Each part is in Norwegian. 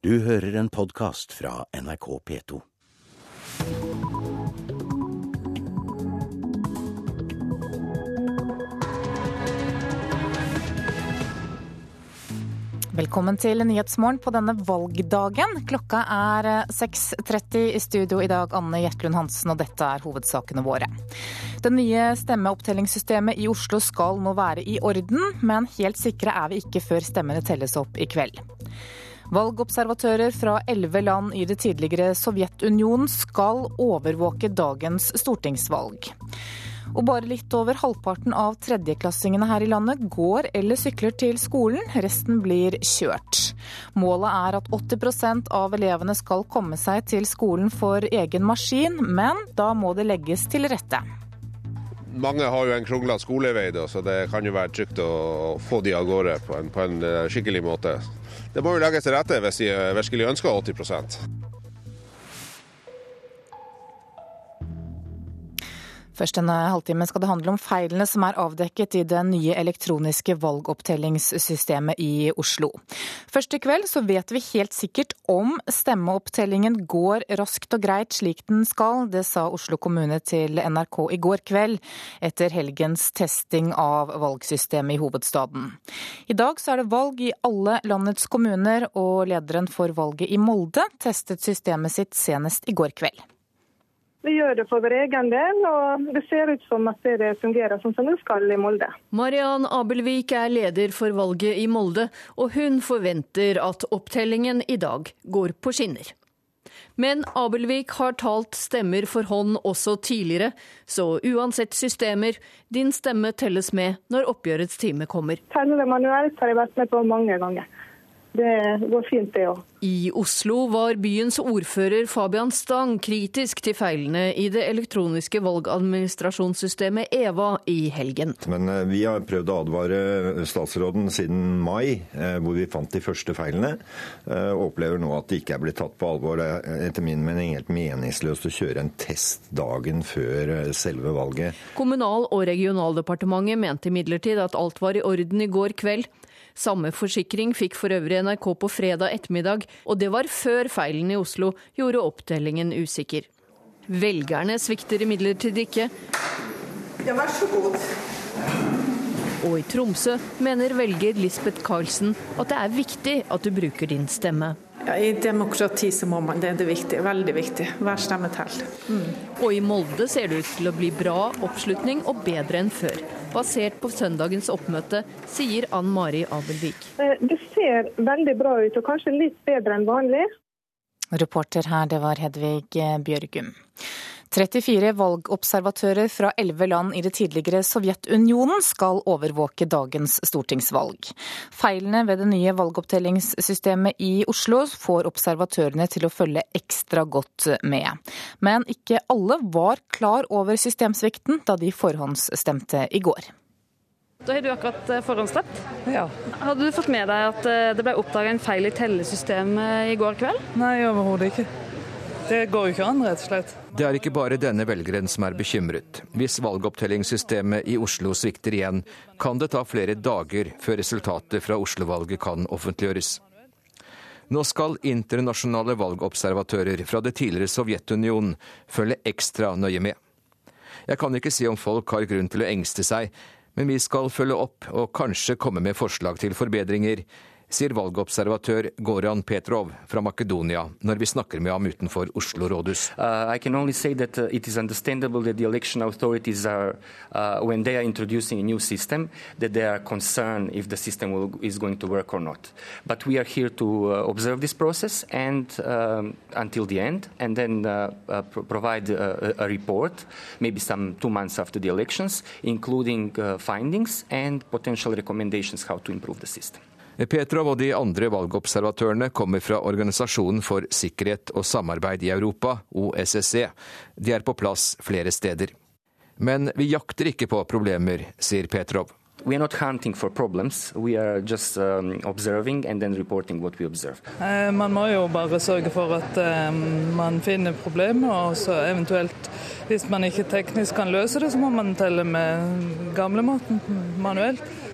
Du hører en podkast fra NRK P2. Velkommen til Nyhetsmorgen på denne valgdagen. Klokka er 6.30 i studio i dag, Anne Gjertlund Hansen, og dette er hovedsakene våre. Det nye stemmeopptellingssystemet i Oslo skal nå være i orden, men helt sikre er vi ikke før stemmene telles opp i kveld. Valgobservatører fra elleve land i det tidligere Sovjetunionen skal overvåke dagens stortingsvalg. Og bare litt over halvparten av tredjeklassingene her i landet går eller sykler til skolen, resten blir kjørt. Målet er at 80% av elevene skal komme seg til skolen for egen maskin, men da må det legges til rette. Mange har jo en kronglete skolevei, så det kan jo være trygt å få de av gårde på en, på en eh, skikkelig måte. Det må jo legges til rette hvis de virkelig ønsker 80 Først denne halvtimen skal det handle om feilene som er avdekket i det nye elektroniske valgopptellingssystemet i Oslo. Først i kveld så vet vi helt sikkert om stemmeopptellingen går raskt og greit slik den skal. Det sa Oslo kommune til NRK i går kveld, etter helgens testing av valgsystemet i hovedstaden. I dag så er det valg i alle landets kommuner, og lederen for valget i Molde testet systemet sitt senest i går kveld. Vi gjør det for vår egen del, og det ser ut som at det fungerer sånn som det skal i Molde. Mariann Abelvik er leder for valget i Molde, og hun forventer at opptellingen i dag går på skinner. Men Abelvik har talt stemmer for hånd også tidligere, så uansett systemer, din stemme telles med når oppgjørets time kommer. Telle manuelt har jeg vært med på mange ganger. Det går fint, det òg. I Oslo var byens ordfører Fabian Stang kritisk til feilene i det elektroniske valgadministrasjonssystemet EVA i helgen. Men eh, vi har prøvd å advare statsråden siden mai, eh, hvor vi fant de første feilene. Eh, og opplever nå at de ikke er blitt tatt på alvor. Det er etter min mening helt meningsløst å kjøre en test dagen før selve valget. Kommunal- og regionaldepartementet mente imidlertid at alt var i orden i går kveld. Samme forsikring fikk for øvrig NRK på fredag ettermiddag, og det var før feilen i Oslo gjorde opptellingen usikker. Velgerne svikter imidlertid ikke. Ja, vær så god. Og i Tromsø mener velger Lisbeth Karlsen at det er viktig at du bruker din stemme. Ja, I demokrati så må man det. Det er viktig. Veldig viktig. Hver stemme teller. Mm. Og i Molde ser det ut til å bli bra oppslutning og bedre enn før. Basert på søndagens oppmøte, sier Ann Mari Abelvik. Eh, det ser veldig bra ut, og kanskje litt bedre enn vanlig. Reporter her, det var Hedvig Bjørgum. 34 valgobservatører fra 11 land i det tidligere Sovjetunionen skal overvåke dagens stortingsvalg. Feilene ved det nye valgopptellingssystemet i Oslo får observatørene til å følge ekstra godt med. Men ikke alle var klar over systemsvikten da de forhåndsstemte i går. Da har du akkurat eh, forhåndsstemt. Ja. Hadde du fått med deg at eh, det ble oppdaga en feil i tellesystemet i går kveld? Nei, overhodet ikke. Det går jo ikke an, rett og slett. Det er ikke bare denne velgeren som er bekymret. Hvis valgopptellingssystemet i Oslo svikter igjen, kan det ta flere dager før resultatet fra Oslo-valget kan offentliggjøres. Nå skal internasjonale valgobservatører fra det tidligere Sovjetunionen følge ekstra nøye med. Jeg kan ikke si om folk har grunn til å engste seg, men vi skal følge opp og kanskje komme med forslag til forbedringer, sier valgobservatør Goran Petrov fra Makedonia når vi snakker med ham utenfor Oslo rådhus. Uh, uh, are, uh, when they are introducing a new system, that they are concerned if system will, is going to work or not. But we are here to uh, observe this process and um, until the end, and then uh, uh, pro provide a, a, report, maybe some two months after the elections, including findings and potential recommendations how to improve the system. Petrov og de andre valgobservatørene kommer fra Organisasjonen for sikkerhet og samarbeid i Europa, OSSE. De er på plass flere steder. Men vi jakter ikke på problemer, sier Petrov. We are not hunting for problems, we are just um, observing and then reporting what we observe. Eh, man må jo bare sørge for at um, man finner problemer, og så eventuelt, hvis man ikke teknisk kan løse det, så må man telle med gamlemåten manuelt.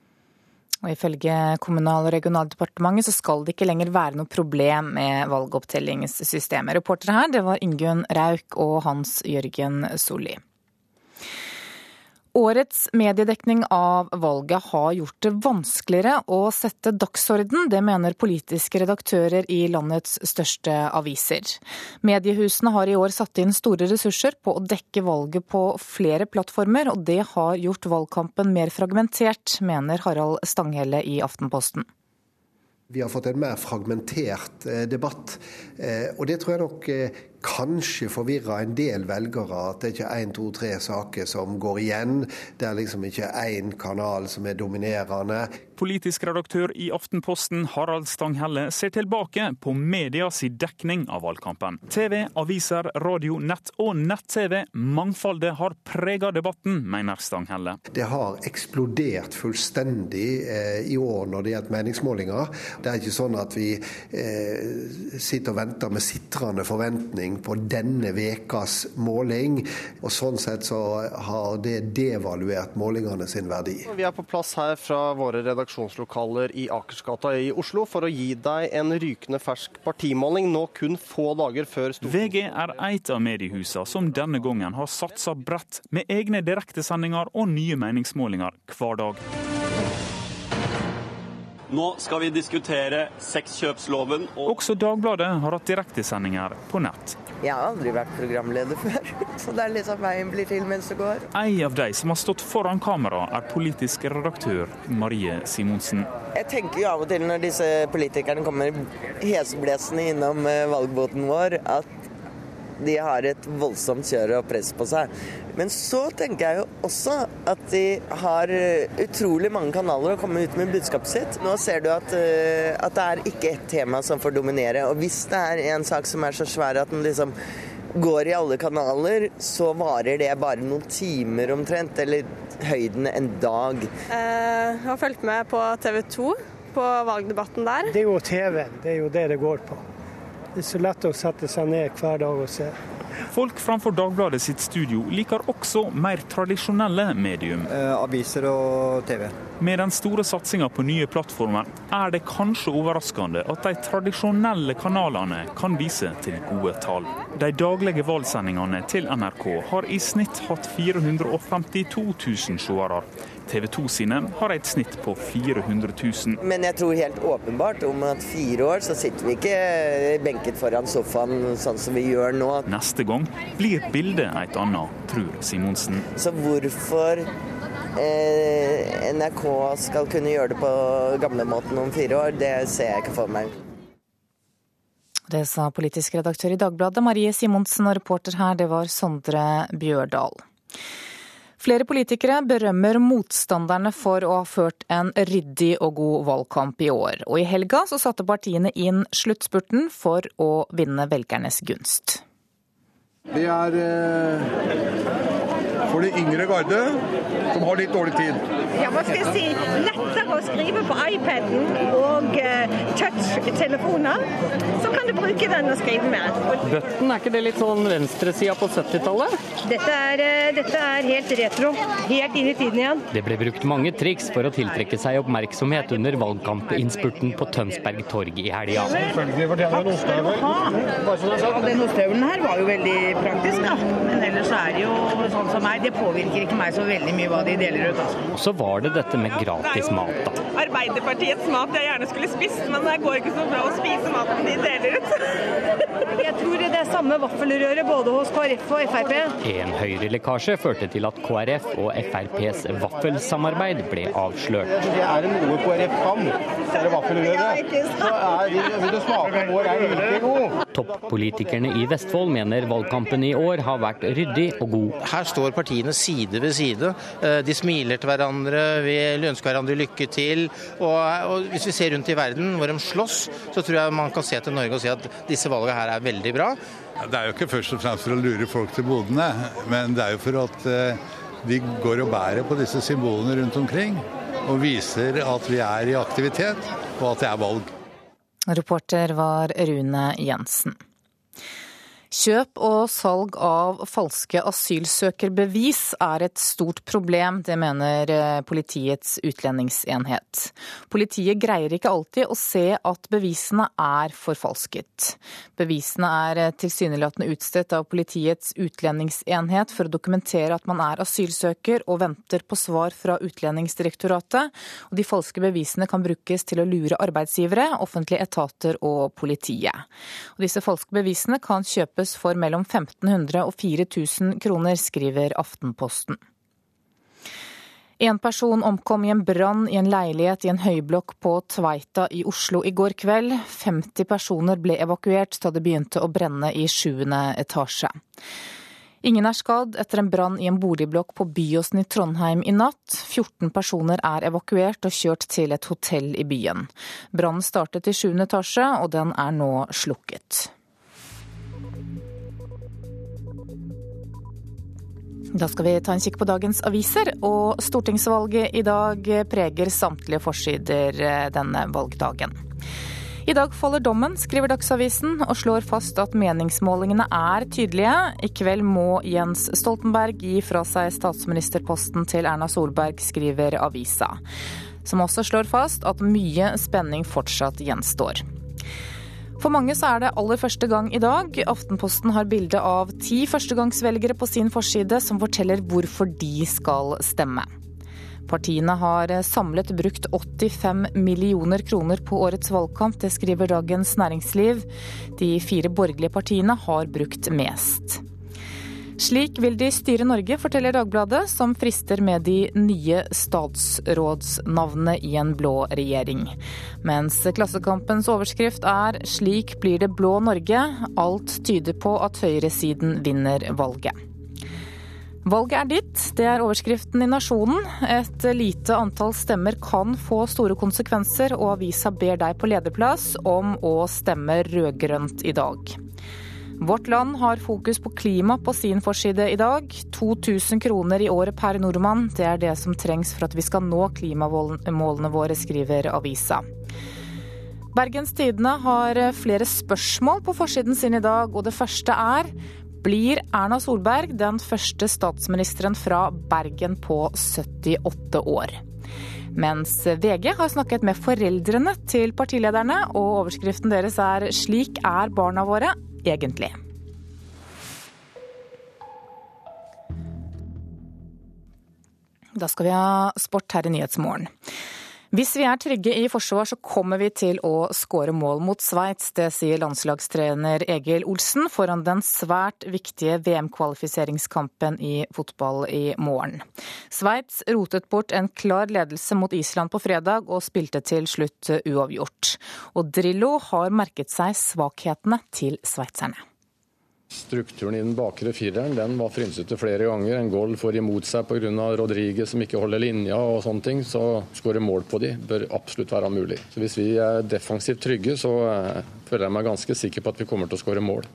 Og Ifølge Kommunal- og regionaldepartementet så skal det ikke lenger være noe problem med valgopptellingssystemet. Reportere her det var Ingunn Rauk og Hans Jørgen Solli. Årets mediedekning av valget har gjort det vanskeligere å sette dagsorden. Det mener politiske redaktører i landets største aviser. Mediehusene har i år satt inn store ressurser på å dekke valget på flere plattformer, og det har gjort valgkampen mer fragmentert, mener Harald Stanghelle i Aftenposten. Vi har fått en mer fragmentert eh, debatt, eh, og det tror jeg nok eh, kanskje forvirra en del velgere. At det ikke er én, to, tre saker som går igjen. Det er liksom ikke én kanal som er dominerende. Politisk redaktør i Aftenposten Harald Stanghelle ser tilbake på medias dekning av valgkampen. TV, aviser, radio, nett og nett-TV. Mangfoldet har prega debatten, mener Stanghelle. Det har eksplodert fullstendig eh, i år når det gjelder meningsmålinger. Det er ikke sånn at vi eh, sitter og venter med sitrende forventning på denne ukas måling. Og Sånn sett så har det devaluert målingene sin verdi. Vi er på plass her fra våre redaksjonslokaler i Akersgata i Oslo for å gi deg en rykende fersk partimåling nå kun få dager før Stortinget. VG er et av mediehusene som denne gangen har satsa bredt, med egne direktesendinger og nye meningsmålinger hver dag. Nå skal vi diskutere sexkjøpsloven. Og... Også Dagbladet har hatt direktesendinger på nett. Jeg har aldri vært programleder før, så det er liksom veien blir til mens det går. En av de som har stått foran kamera, er politisk redaktør Marie Simonsen. Jeg tenker jo av og til når disse politikerne kommer heseblesende innom valgboten valgbåten vår, at de har et voldsomt kjør og press på seg. Men så tenker jeg jo også at de har eh, utrolig mange kanaler å komme ut med budskapet sitt. Nå ser du at, eh, at det er ikke ett tema som får dominere. Og hvis det er en sak som er så svær at den liksom går i alle kanaler, så varer det bare noen timer omtrent, eller høyden en dag. Eh, jeg har fulgt med på TV 2, på valgdebatten der. Det er jo TV, det er jo det det går på. Det er så lett å sette seg ned hver dag og se. Folk framfor Dagbladet sitt studio liker også mer tradisjonelle medium. Eh, aviser og TV. Med den store satsinga på nye plattformer er det kanskje overraskende at de tradisjonelle kanalene kan vise til gode tall. De daglige valgsendingene til NRK har i snitt hatt 452 000 seere. TV 2 sine har et snitt på 400 000. Men jeg tror helt åpenbart om at fire år så sitter vi ikke benket foran sofaen sånn som vi gjør nå. Neste gang blir bildet et annet, tror Simonsen. Så hvorfor eh, NRK skal kunne gjøre det på gamlemåten om fire år, det ser jeg ikke for meg. Det sa politisk redaktør i Dagbladet Marie Simonsen, og reporter her det var Sondre Bjørdal. Flere politikere berømmer motstanderne for å ha ført en ryddig og god valgkamp i år. Og i helga så satte partiene inn sluttspurten for å vinne velgernes gunst. Det er eh, for de yngre garde som har litt dårlig tid. Ja, hva skal jeg si? Lettere å skrive på iPaden og uh, touch-telefoner. Så kan du bruke den og skrive med. Button, er ikke det litt sånn venstresida på 70-tallet? Dette, uh, dette, er helt retro. Helt inn i tiden igjen. Det ble brukt mange triks for å tiltrekke seg oppmerksomhet under valgkampinnspurten på Tønsberg torg i helga. Selvfølgelig fortjener den ostehøvel. Den ostehøvelen her var jo veldig praktisk, da. Men ellers er det jo sånn som meg. Det påvirker ikke meg så veldig mye hva de deler ut. Altså. Og så var det dette med gratis mat, da. Arbeiderpartiets mat jeg gjerne skulle spist, men det går ikke så bra å spise maten de deler ut. jeg tror det er samme vaffelrøre både hos KrF og Frp. En Høyre-lekkasje førte til at KrF og FrPs vaffelsamarbeid ble avslørt. Det er noe KrF kan, så er det vaffelrøre. Så er, vil du smake vår, er virkelig god. Toppolitikerne i Vestfold mener valgkampen i år har vært ryddig og god. Her står partiene side ved side. Eh, de smiler til hverandre, vi ønsker hverandre lykke til. Og, og Hvis vi ser rundt i verden hvor de slåss, så tror jeg man kan se til Norge og si at disse valgene her er veldig bra. Det er jo ikke først og fremst for å lure folk til bodene, men det er jo for at eh, de går og bærer på disse symbolene rundt omkring. Og viser at vi er i aktivitet, og at det er valg. Reporter var Rune Jensen. Kjøp og salg av falske asylsøkerbevis er et stort problem, det mener eh, Politiets utlendingsenhet. Politiet greier ikke alltid å se at bevisene er forfalsket. Bevisene er eh, tilsynelatende utstedt av Politiets utlendingsenhet for å dokumentere at man er asylsøker og venter på svar fra Utlendingsdirektoratet. De falske bevisene kan brukes til å lure arbeidsgivere, offentlige etater og politiet. Disse falske bevisene kan kjøpes kjøpes for mellom 1500 og 4000 kroner, skriver Aftenposten. En person omkom i en brann i en leilighet i en høyblokk på Tveita i Oslo i går kveld. 50 personer ble evakuert da det begynte å brenne i sjuende etasje. Ingen er skadd etter en brann i en boligblokk på Byåsen i Trondheim i natt. 14 personer er evakuert og kjørt til et hotell i byen. Brannen startet i sjuende etasje, og den er nå slukket. Da skal vi ta en kikk på dagens aviser, og stortingsvalget i dag preger samtlige forsider eh, denne valgdagen. I dag faller dommen, skriver Dagsavisen, og slår fast at meningsmålingene er tydelige. I kveld må Jens Stoltenberg gi fra seg statsministerposten til Erna Solberg, skriver avisa. Som også slår fast at mye spenning fortsatt gjenstår. For mange så er det aller første gang i dag. Aftenposten har bilde av ti førstegangsvelgere på sin forside som forteller hvorfor de skal stemme. Partiene har samlet brukt 85 millioner kroner på årets valgkamp, det skriver Dagens Næringsliv. De fire borgerlige partiene har brukt mest. Slik vil de styre Norge, forteller Dagbladet, som frister med de nye statsrådsnavnene i en blå regjering. Mens Klassekampens overskrift er 'Slik blir det blå Norge'. Alt tyder på at høyresiden vinner valget. Valget er ditt, det er overskriften i Nasjonen. Et lite antall stemmer kan få store konsekvenser, og avisa ber deg på lederplass om å stemme rød-grønt i dag. Vårt Land har fokus på klima på sin forside i dag. 2000 kroner i året per nordmann, det er det som trengs for at vi skal nå klimamålene våre, skriver avisa. Bergens Tidende har flere spørsmål på forsiden sin i dag, og det første er blir Erna Solberg den første statsministeren fra Bergen på 78 år? Mens VG har snakket med foreldrene til partilederne, og overskriften deres er 'Slik er barna våre' egentlig. Da skal vi ha sport her i Nyhetsmorgen. Hvis vi er trygge i forsvar, så kommer vi til å skåre mål mot Sveits. Det sier landslagstrener Egil Olsen foran den svært viktige VM-kvalifiseringskampen i fotball i morgen. Sveits rotet bort en klar ledelse mot Island på fredag og spilte til slutt uavgjort. Og Drillo har merket seg svakhetene til sveitserne. Strukturen i den bakre fireren den var frynsete flere ganger. En goal får imot seg pga. Rodriguez som ikke holder linja og sånne ting. Så skåre mål på de bør absolutt være mulig. Så Hvis vi er defensivt trygge, så eh, føler jeg meg ganske sikker på at vi kommer til å skåre mål.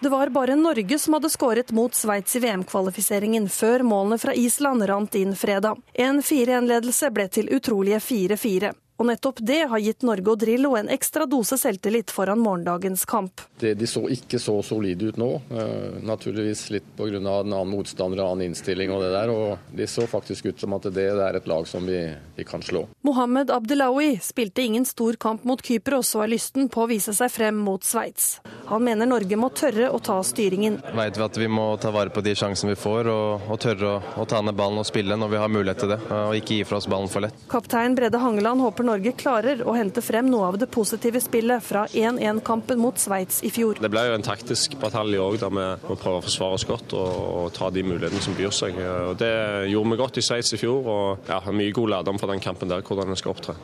Det var bare Norge som hadde skåret mot Sveits i VM-kvalifiseringen før målene fra Island rant inn fredag. En 4-1-ledelse ble til utrolige 4-4. Og nettopp det har gitt Norge og Drillo en ekstra dose selvtillit foran morgendagens kamp. Det, de så ikke så solide ut nå. Uh, naturligvis litt pga. en annen motstander og annen innstilling og det der. Og de så faktisk ut som at det, det er et lag som vi, vi kan slå. Mohammed Abdelawi spilte ingen stor kamp mot Kypros og er lysten på å vise seg frem mot Sveits. Han mener Norge må tørre å ta styringen. Vet vi at vi må ta vare på de sjansene vi får, og, og tørre å, å, ta ned ballen og spille når vi har mulighet til det. Og ikke gi fra oss ballen for lett. Kaptein Brede Hangeland håper Norge klarer å hente frem noe av det positive spillet fra 1-1-kampen mot Sveits i fjor. Det ble jo en taktisk batalje òg, der vi må prøve å forsvare oss godt og, og, ta de mulighetene som byr seg. Og Det gjorde vi godt i Sveits i fjor, og ja, mye god lærdom fra den kampen der, hvordan en skal opptre.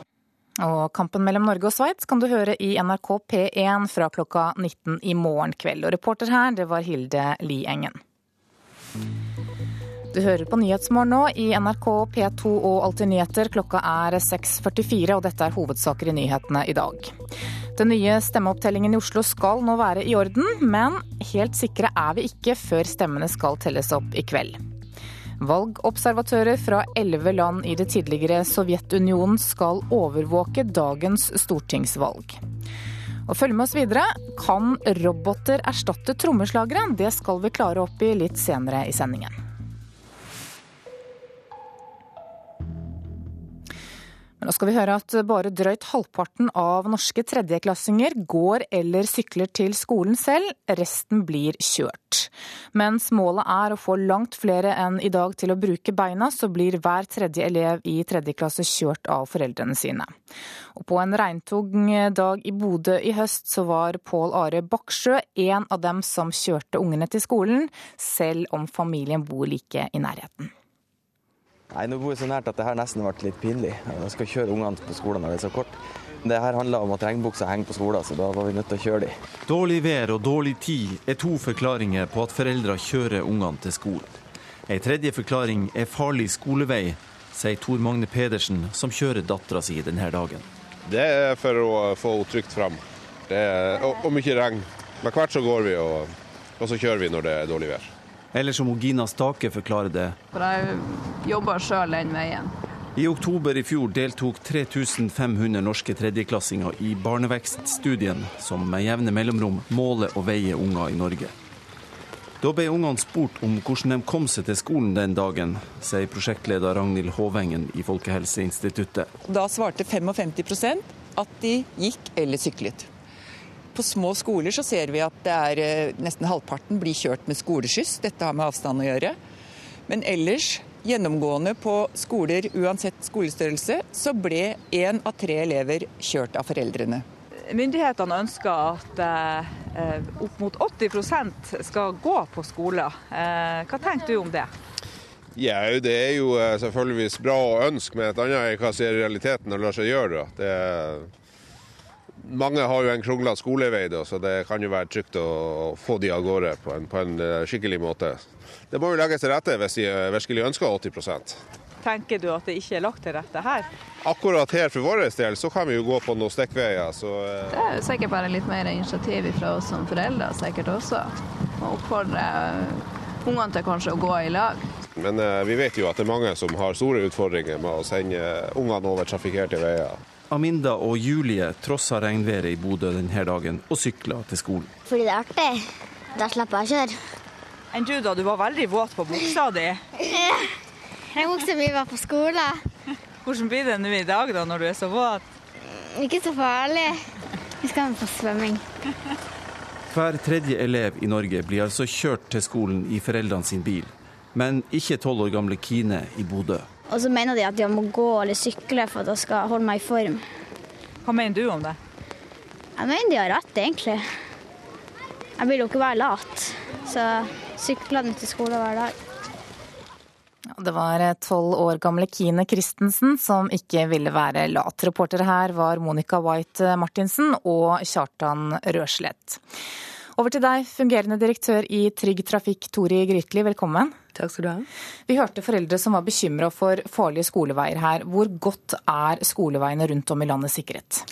Og kampen mellom Norge og Sveits kan du høre i NRK P1 fra klokka 19 i morgen kveld. Og reporter her, det var Hilde Liengen. Du hører på Nyhetsmorgen nå i NRK P2 og Alltid nyheter. Klokka er 6.44, og dette er hovedsaker i nyhetene i dag. Den nye stemmeopptellingen i Oslo skal nå være i orden, men helt sikre er vi ikke før stemmene skal telles opp i kveld. Valgobservatører fra elleve land i det tidligere Sovjetunionen skal overvåke dagens stortingsvalg. Og følg med oss videre. Kan roboter erstatte trommeslagere? Det skal vi klare opp i litt senere i sendingen. Men nå skal vi høre at bare drøyt halvparten av norske tredjeklassinger går eller sykler til skolen selv, resten blir kjørt. Mens målet er å få langt flere enn i dag til å bruke beina, så blir hver tredje elev i tredje klasse kjørt av foreldrene sine. Og på en regntung dag i Bodø i høst, så var Pål Are Baksjø en av dem som kjørte ungene til skolen, selv om familien bor like i nærheten. Nei, Nå bor jeg så nært at det her nesten ble litt pinlig. Jeg skal kjøre ungene på skolen når det er så kort. Det her handla om at regnbuksa henger på skolen, så da var vi nødt til å kjøre dem. Dårlig vær og dårlig tid er to forklaringer på at foreldre kjører ungene til skolen. En tredje forklaring er farlig skolevei, sier Tor Magne Pedersen, som kjører dattera si denne dagen. Det er for å få henne trygt fram. Det er, og, og mye regn. Men hvert så går vi, og, og så kjører vi når det er dårlig vær. Eller som Gina Stake forklarer det. For jeg jobber sjøl den veien. I oktober i fjor deltok 3500 norske tredjeklassinger i barnevekststudien, som med jevne mellomrom måler og veier unger i Norge. Da ble ungene spurt om hvordan de kom seg til skolen den dagen, sier prosjektleder Ragnhild Håvengen i Folkehelseinstituttet. Da svarte 55% at de gikk eller syklet. På små skoler så ser vi at det er eh, nesten halvparten blir kjørt med skoleskyss. Dette har med avstand å gjøre. Men ellers, gjennomgående på skoler uansett skolestørrelse, så ble én av tre elever kjørt av foreldrene. Myndighetene ønsker at eh, opp mot 80% skal gå på skoler. Eh, hva tenker du om det? Ja, Det er jo eh, selvfølgeligvis bra å ønske, men et annet er hva som er realiteten og lar seg gjøre. Det er mange har jo en kronglete skolevei, da, så det kan jo være trygt å få de av gårde på en, på en eh, skikkelig måte. Det må jo legges til rette hvis de eh, virkelig ønsker 80% Tenker du at det ikke er lagt til rette her? Akkurat her for vår del så kan vi jo gå på noen stikkveier. Så, eh. Det er jo sikkert bare litt mer initiativ fra oss som foreldre sikkert også. Og oppfordre ungene til kanskje å gå i lag. Men eh, vi vet jo at det er mange som har store utfordringer med å sende ungene over trafikkerte veier. Aminda og Julie trossa regnværet i Bodø denne dagen og sykla til skolen. Fordi det er artig. Da slipper jeg å kjøre. Enn du da, du var veldig våt på buksa di. Regnbuksa mi var på skole. Hvordan blir det nå i dag da, når du er så våt? Ikke så farlig. Vi skal på svømming. Hver tredje elev i Norge blir altså kjørt til skolen i foreldrene sin bil, men ikke tolv år gamle Kine i Bodø. Og så mener de at jeg må gå eller sykle for at jeg skal holde meg i form. Hva mener du om det? Jeg mener de har rett, egentlig. Jeg vil jo ikke være lat, så sykler jeg til skole hver dag. Det var tolv år gamle Kine Christensen som ikke ville være lat. Reportere her var Monica White Martinsen og Kjartan Røslett. Over til deg, fungerende direktør i Trygg Trafikk, Tori Grytli, velkommen. Takk skal du ha. Vi hørte foreldre som var bekymra for farlige skoleveier her. Hvor godt er skoleveiene rundt om i landet sikret?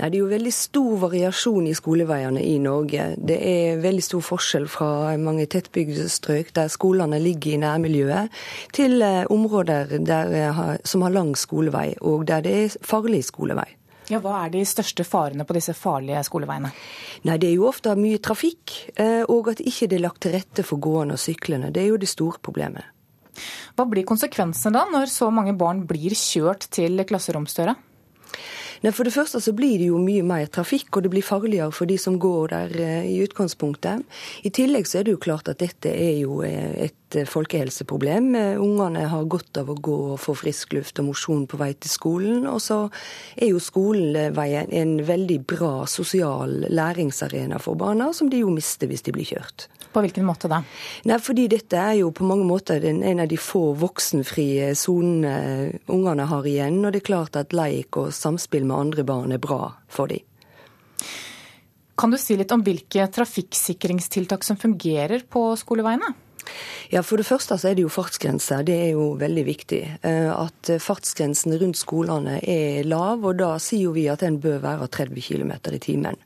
Nei, Det er jo veldig stor variasjon i skoleveiene i Norge. Det er veldig stor forskjell fra mange tettbygde strøk der skolene ligger i nærmiljøet, til eh, områder der, eh, som har lang skolevei, og der det er farlig skolevei. Ja, Hva er de største farene på disse farlige skoleveiene? Nei, Det er jo ofte mye trafikk, eh, og at ikke det er lagt til rette for gående og syklende. Det er jo det store problemet. Hva blir konsekvensene da, når så mange barn blir kjørt til klasseromsdøra? Nei, For det første så blir det jo mye mer trafikk, og det blir farligere for de som går der eh, i utgangspunktet. I tillegg så er det jo klart at dette er jo eh, et eh, folkehelseproblem. Ungene har godt av å gå og få frisk luft og mosjon på vei til skolen. Og så er jo skoleveien en veldig bra sosial læringsarena for barna, som de jo mister hvis de blir kjørt. På hvilken måte da? Nei, fordi dette er jo på mange måter en av de få voksenfrie sonene ungene har igjen. Og det er klart at leik og samspill med andre barn er bra for dem. Kan du si litt om hvilke trafikksikringstiltak som fungerer på skoleveiene? Ja, For det første så er det jo fartsgrenser. Det er jo veldig viktig. Eh, at fartsgrensen rundt skolene er lav, og da sier vi at den bør være 30 km i timen.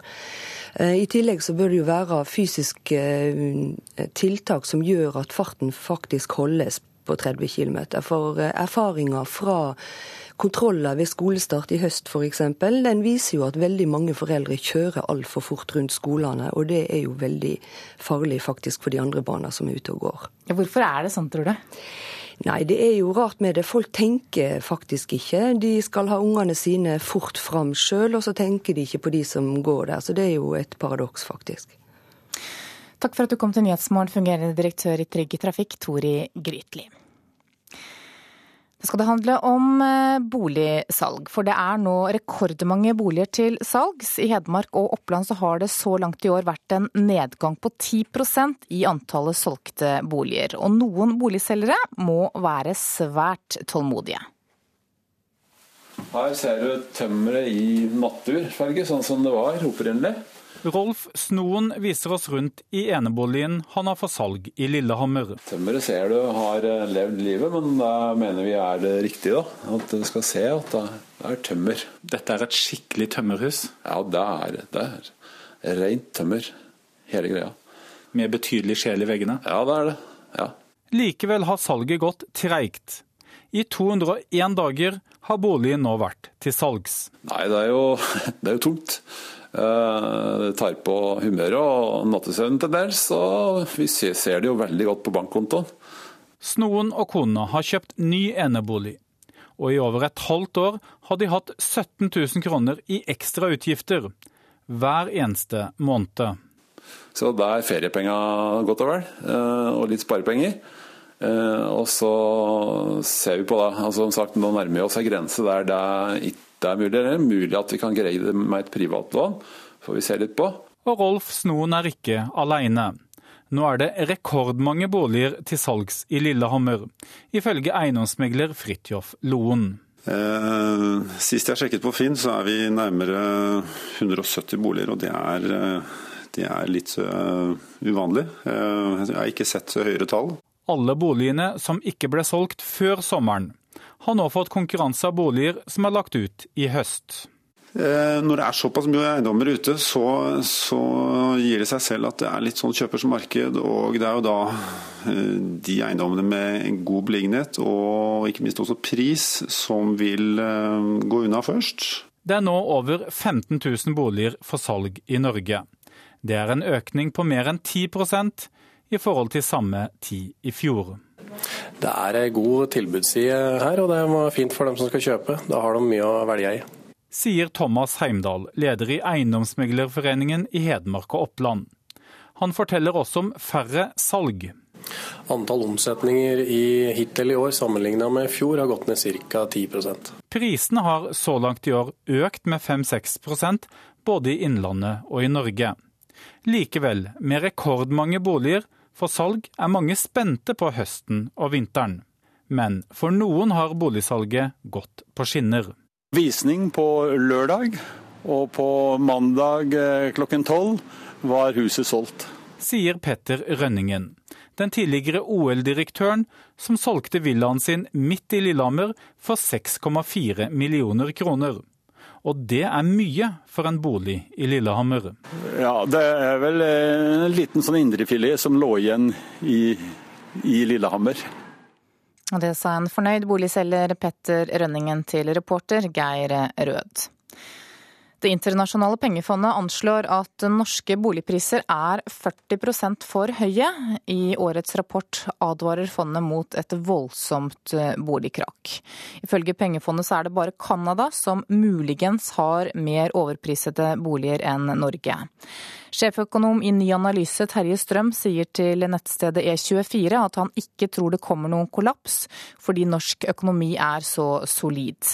Eh, I tillegg så bør det jo være fysiske eh, tiltak som gjør at farten faktisk holdes på 30 km. For erfaringer fra kontroller ved skolestart i høst f.eks., den viser jo at veldig mange foreldre kjører altfor fort rundt skolene. Og det er jo veldig farlig faktisk for de andre barna som er ute og går. Hvorfor er det sånn, tror du? Nei, det er jo rart med det. Folk tenker faktisk ikke. De skal ha ungene sine fort fram sjøl, og så tenker de ikke på de som går der. Så det er jo et paradoks, faktisk. Takk for at du kom til Nyhetsmorgen, fungerende direktør i Trygg Trafikk, Tori Grytli. Det skal det handle om eh, boligsalg, for det er nå rekordmange boliger til salgs. I Hedmark og Oppland så har det så langt i år vært en nedgang på 10% i antallet solgte boliger. Og noen boligselgere må være svært tålmodige. Her ser du tømmeret i naturfarge, sånn som det var opprinnelig. Rolf Snoen viser oss rundt i eneboligen han har for salg i Lillehammer. Tømmeret ser du har eh, levd livet, men da mener vi er det riktig. da. At du skal se at det er tømmer. Dette er et skikkelig tømmerhus? Ja, det er det. er rent tømmer, hele greia. Med betydelig sjel i veggene? Ja, det er det. Ja. Likevel har salget gått treigt. I 201 dager har boligen nå vært til salgs. Nei, det er jo, det er jo tungt. Eh, det tar på humøret og nattesøvnen til dels, og vi ser det jo veldig godt på bankkontoen. Snoen og kona har kjøpt ny enebolig, og i over et halvt år har de hatt 17 000 kroner i ekstra utgifter hver eneste måned. Så da er feriepenger godt og vel, eh, og litt sparepenger. Eh, og så ser vi på det. Altså, som sagt, Nå nærmer vi oss en grense der det ikke det er mulig. Det er mulig at vi kan greie det med et privatlån, får vi se litt på. Og Rolf Snoen er ikke alene. Nå er det rekordmange boliger til salgs i Lillehammer, ifølge eiendomsmegler Fridtjof Loen. Eh, sist jeg sjekket på Finn, så er vi nærmere 170 boliger, og det er, eh, det er litt uh, uvanlig. Uh, jeg har ikke sett høyere tall. Alle boligene som ikke ble solgt før sommeren, har nå fått konkurranse av boliger som er lagt ut i høst. Eh, når det er såpass mye eiendommer ute, så, så, gir det seg selv at det er litt sånn kjøpers marked. Og det er jo da eh, de eiendommene med god beliggenhet og ikke minst også pris som vil eh, gå unna først. Det er nå over 15 000 boliger for salg i Norge. Det er en økning på mer enn 10% i forhold til samme tid i fjor. Det er ei god tilbudsside her, og det er fint for dem som skal kjøpe. Da har de mye å velge i. Sier Thomas Heimdal, leder i Eiendomsmeglerforeningen i Hedmark og Oppland. Han forteller også om færre salg. Antall omsetninger i hittil i år sammenlignet med i fjor har gått ned ca. 10% Prisene har så langt i år økt med 5-6% både i Innlandet og i Norge. Likevel, med rekordmange boliger, for salg er mange spente på høsten og vinteren. Men for noen har boligsalget gått på skinner. Visning på lørdag, og på mandag eh, klokken tolv var huset solgt. Sier Petter Rønningen, den tidligere OL-direktøren som solgte villaen sin midt i Lillehammer for 6,4 millioner kroner. Og det er mye for en bolig i Lillehammer. Ja, det er vel en liten sånn indrefilet som lå igjen i, i Lillehammer. Og det sa en fornøyd boligselger Petter Rønningen til reporter Geir Rød. Det internasjonale pengefondet anslår at norske boligpriser er 40% for høye. I årets rapport advarer fondet mot et voldsomt boligkrakk. Ifølge pengefondet så er det bare Canada som muligens har mer overprisede boliger enn Norge. Sjeføkonom i Ny Analyse Terje Strøm sier til nettstedet E24 at han ikke tror det kommer noen kollaps, fordi norsk økonomi er så solid.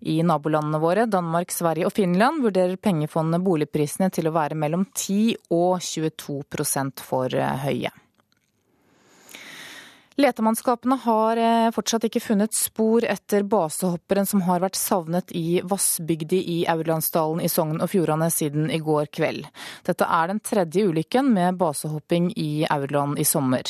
I nabolandene våre, Danmark, Sverige og Finland, vurderer pengefondet boligprisene til å være mellom 10 og 22% for høye. Letemannskapene har eh, fortsatt ikke funnet spor etter basehopperen som har vært savnet i Vassbygdi i Aurlandsdalen i Sogn og Fjordane siden i går kveld. Dette er den tredje ulykken med basehopping i Aurland i sommer.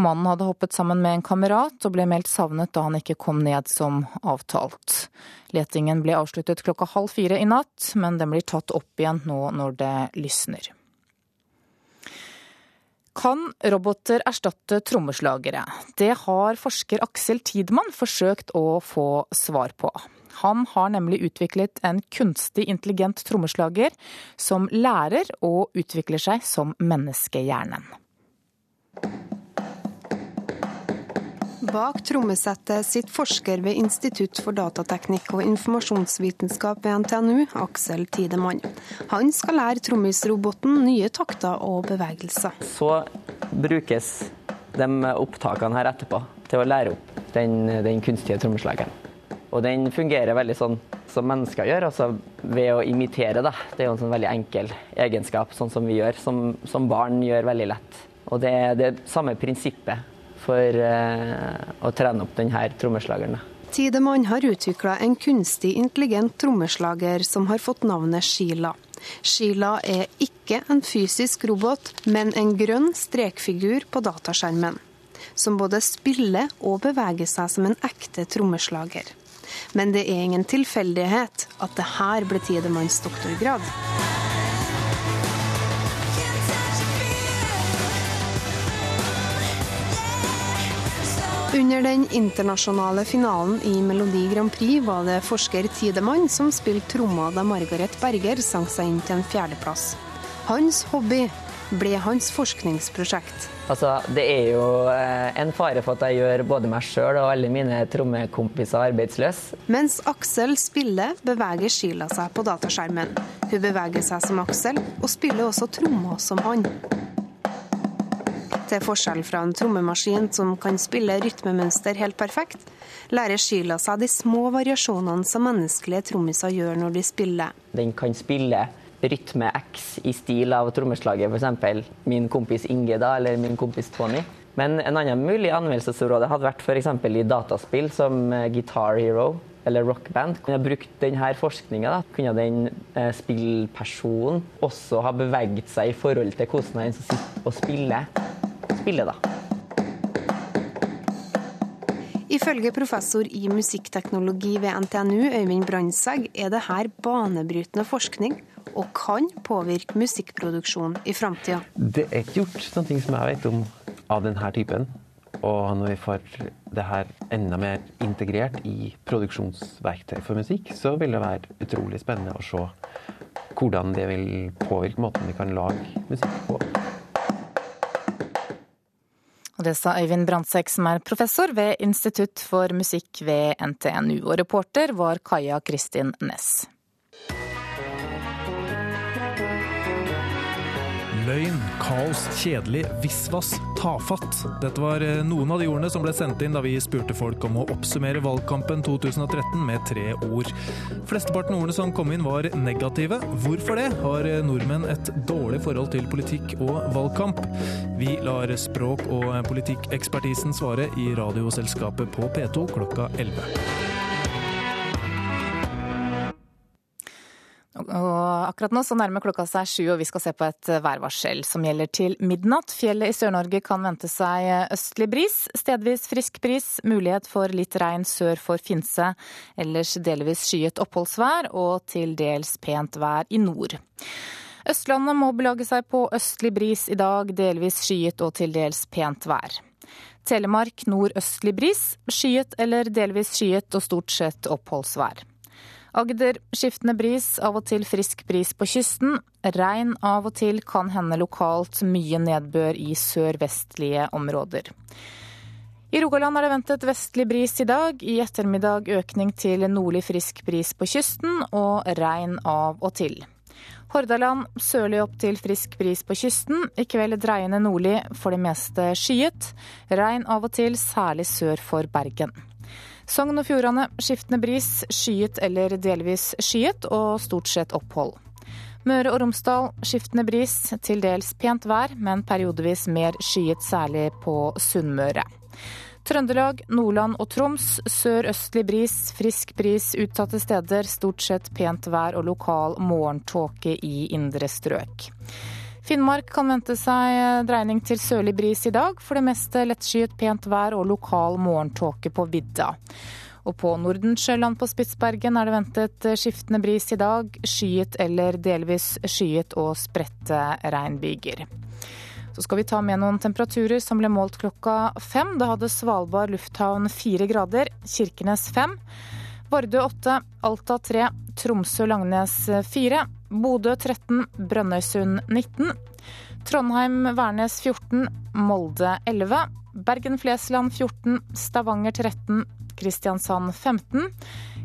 Mannen hadde hoppet sammen med en kamerat og ble meldt savnet da han ikke kom ned som avtalt. Letingen ble avsluttet klokka halv fire i natt, men den blir tatt opp igjen nå når det lysner. Kan roboter erstatte trommeslagere? Det har forsker Aksel Tidemann forsøkt å få svar på. Han har nemlig utviklet en kunstig intelligent trommeslager som lærer og utvikler seg som menneskehjernen. Bak trommesettet sitter forsker ved Institutt for datateknikk og informasjonsvitenskap ved NTNU, Aksel Tidemann. Han skal lære trommisroboten nye takter og bevegelser. Så brukes de opptakene her etterpå til å lære opp den, den kunstige trommeslageren. Og den fungerer veldig sånn som mennesker gjør, altså ved å imitere. Da. Det er jo en sånn veldig enkel egenskap, sånn som vi gjør, som, som barn gjør veldig lett. Og det er det samme prinsippet for uh, å trene opp denne trommeslageren. Tidemann har utvikla en kunstig intelligent trommeslager som har fått navnet Sheila. Sheila er ikke en fysisk robot, men en grønn strekfigur på dataskjermen. Som både spiller og beveger seg som en ekte trommeslager. Men det er ingen tilfeldighet at det her ble Tidemanns doktorgrad. Under den internasjonale finalen i Melodi Grand Prix var det forsker Tidemann som spilte tromma da Margaret Berger sang seg inn til en fjerdeplass. Hans hobby ble hans forskningsprosjekt. Altså, det er jo eh, en fare for at jeg gjør både meg sjøl og alle mine trommekompiser arbeidsløse. Mens Aksel spiller, beveger Sheila seg på dataskjermen. Hun beveger seg som Aksel, og spiller også trommer som han. Til forskjell fra en trommemaskin som kan spille rytmemønster helt perfekt, lærer Sheila seg de små variasjonene som menneskelige trommiser gjør når de spiller. Den kan spille rytme X i stil av trommeslaget, f.eks. min kompis Inge da, eller min kompis Tony. Men en annen mulig anvendelsesområde hadde vært f.eks. i dataspill som eh, Guitar Hero eller rockband. Kunne brukt denne forskninga, kunne den eh, spillpersonen også ha beveget seg i forhold til hvordan han sitter og spiller spille, da. Ifølge professor i musikkteknologi ved NTNU, Øyvind Brandtzæg, er det her banebrytende forskning og kan påvirke musikkproduksjon i framtida. Det er ikke gjort noe som jeg vet om av denne typen. Og når vi får det her enda mer integrert i produksjonsverktøy for musikk, så vil det være utrolig spennende å se hvordan det vil påvirke måten vi kan lage musikk på. Og det sa Øyvind Brandtzæk, som er professor ved Institutt for musikk ved NTNU. Og reporter var Kaja Kristin Næss. Løgn, kaos, kjedelig, visvas, tafatt. Dette var eh, noen av de ordene som ble sendt inn da vi spurte folk om å oppsummere valgkampen 2013 med tre ord. Flesteparten av ordene som kom inn var negative. Hvorfor det? Har eh, nordmenn et dårlig forhold til politikk og valgkamp? Vi lar språk- og politikkekspertisen svare i Radioselskapet på P2 klokka 11. Og akkurat nå så nærmer klokka seg sju, og vi skal se på et værvarsel som gjelder til midnatt. Fjellet i Sør-Norge kan vente seg østlig bris, stedvis frisk bris, mulighet for litt regn sør for Finse. Ellers delvis skyet oppholdsvær og til dels pent vær i nord. Østlandet må belage seg på østlig bris i dag, delvis skyet og til dels pent vær. Telemark nordøstlig bris, skyet eller delvis skyet og stort sett oppholdsvær. Agder skiftende bris, av og til frisk bris på kysten. Regn av og til kan hende lokalt, mye nedbør i sørvestlige områder. I Rogaland er det ventet vestlig bris i dag. I ettermiddag økning til nordlig frisk bris på kysten, og regn av og til. Hordaland sørlig opp til frisk bris på kysten. I kveld dreiende nordlig, for det meste skyet. Regn av og til, særlig sør for Bergen. Sogn og Fjordane skiftende bris, skyet eller delvis skyet og stort sett opphold. Møre og Romsdal skiftende bris, til dels pent vær, men periodevis mer skyet, særlig på Sunnmøre. Trøndelag, Nordland og Troms sørøstlig bris, frisk bris utsatte steder, stort sett pent vær og lokal morgentåke i indre strøk. Finnmark kan vente seg dreining til sørlig bris i dag. For det meste lettskyet pent vær og lokal morgentåke på vidda. Og på Nordensjøland på Spitsbergen er det ventet skiftende bris i dag. Skyet eller delvis skyet og spredte regnbyger. Så skal vi ta med noen temperaturer som ble målt klokka fem. Da hadde Svalbard lufthavn fire grader, Kirkenes fem. Vardø åtte, Alta 3, Tromsø-Langnes 4, Bodø 13, Brønnøysund 19, Trondheim-Værnes 14, Molde 11, Bergen-Flesland 14, Stavanger 13, Kristiansand 15,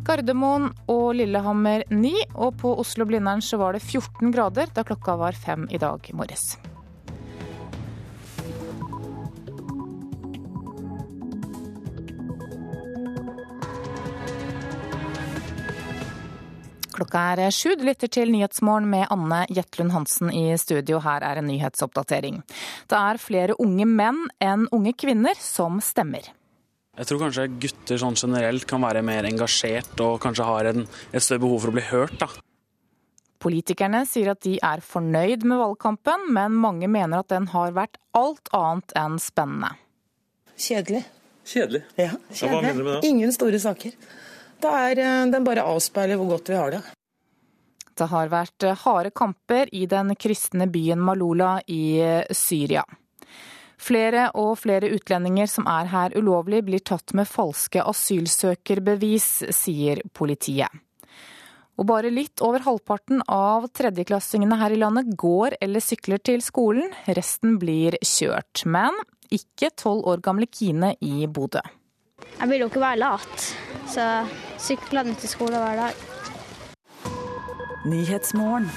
Gardermoen og Lillehammer 9, og på Oslo-Blindern så var det 14 grader da klokka var fem i dag morges. Klokka er sju. Du lytter til Nyhetsmorgen med Anne Jetlund Hansen i studio. Her er en nyhetsoppdatering. Det er flere unge menn enn unge kvinner som stemmer. Jeg tror kanskje gutter sånn generelt kan være mer engasjert og kanskje har en, et større behov for å bli hørt. da. Politikerne sier at de er fornøyd med valgkampen, men mange mener at den har vært alt annet enn spennende. Kjedelig. Kjedelig? Ja, det? Ingen store saker. Er, eh, den bare avspeiler hvor godt vi har det. Det har vært harde kamper i den kristne byen Malula i Syria. Flere og flere utlendinger som er her ulovlig, blir tatt med falske asylsøkerbevis, sier politiet. Og bare litt over halvparten av tredjeklassingene her i landet går eller sykler til skolen. Resten blir kjørt. Men ikke tolv år gamle Kine i Bodø. Jeg vil jo ikke være lat, så sykler jeg til skole hver dag. Nyhetsmorgen.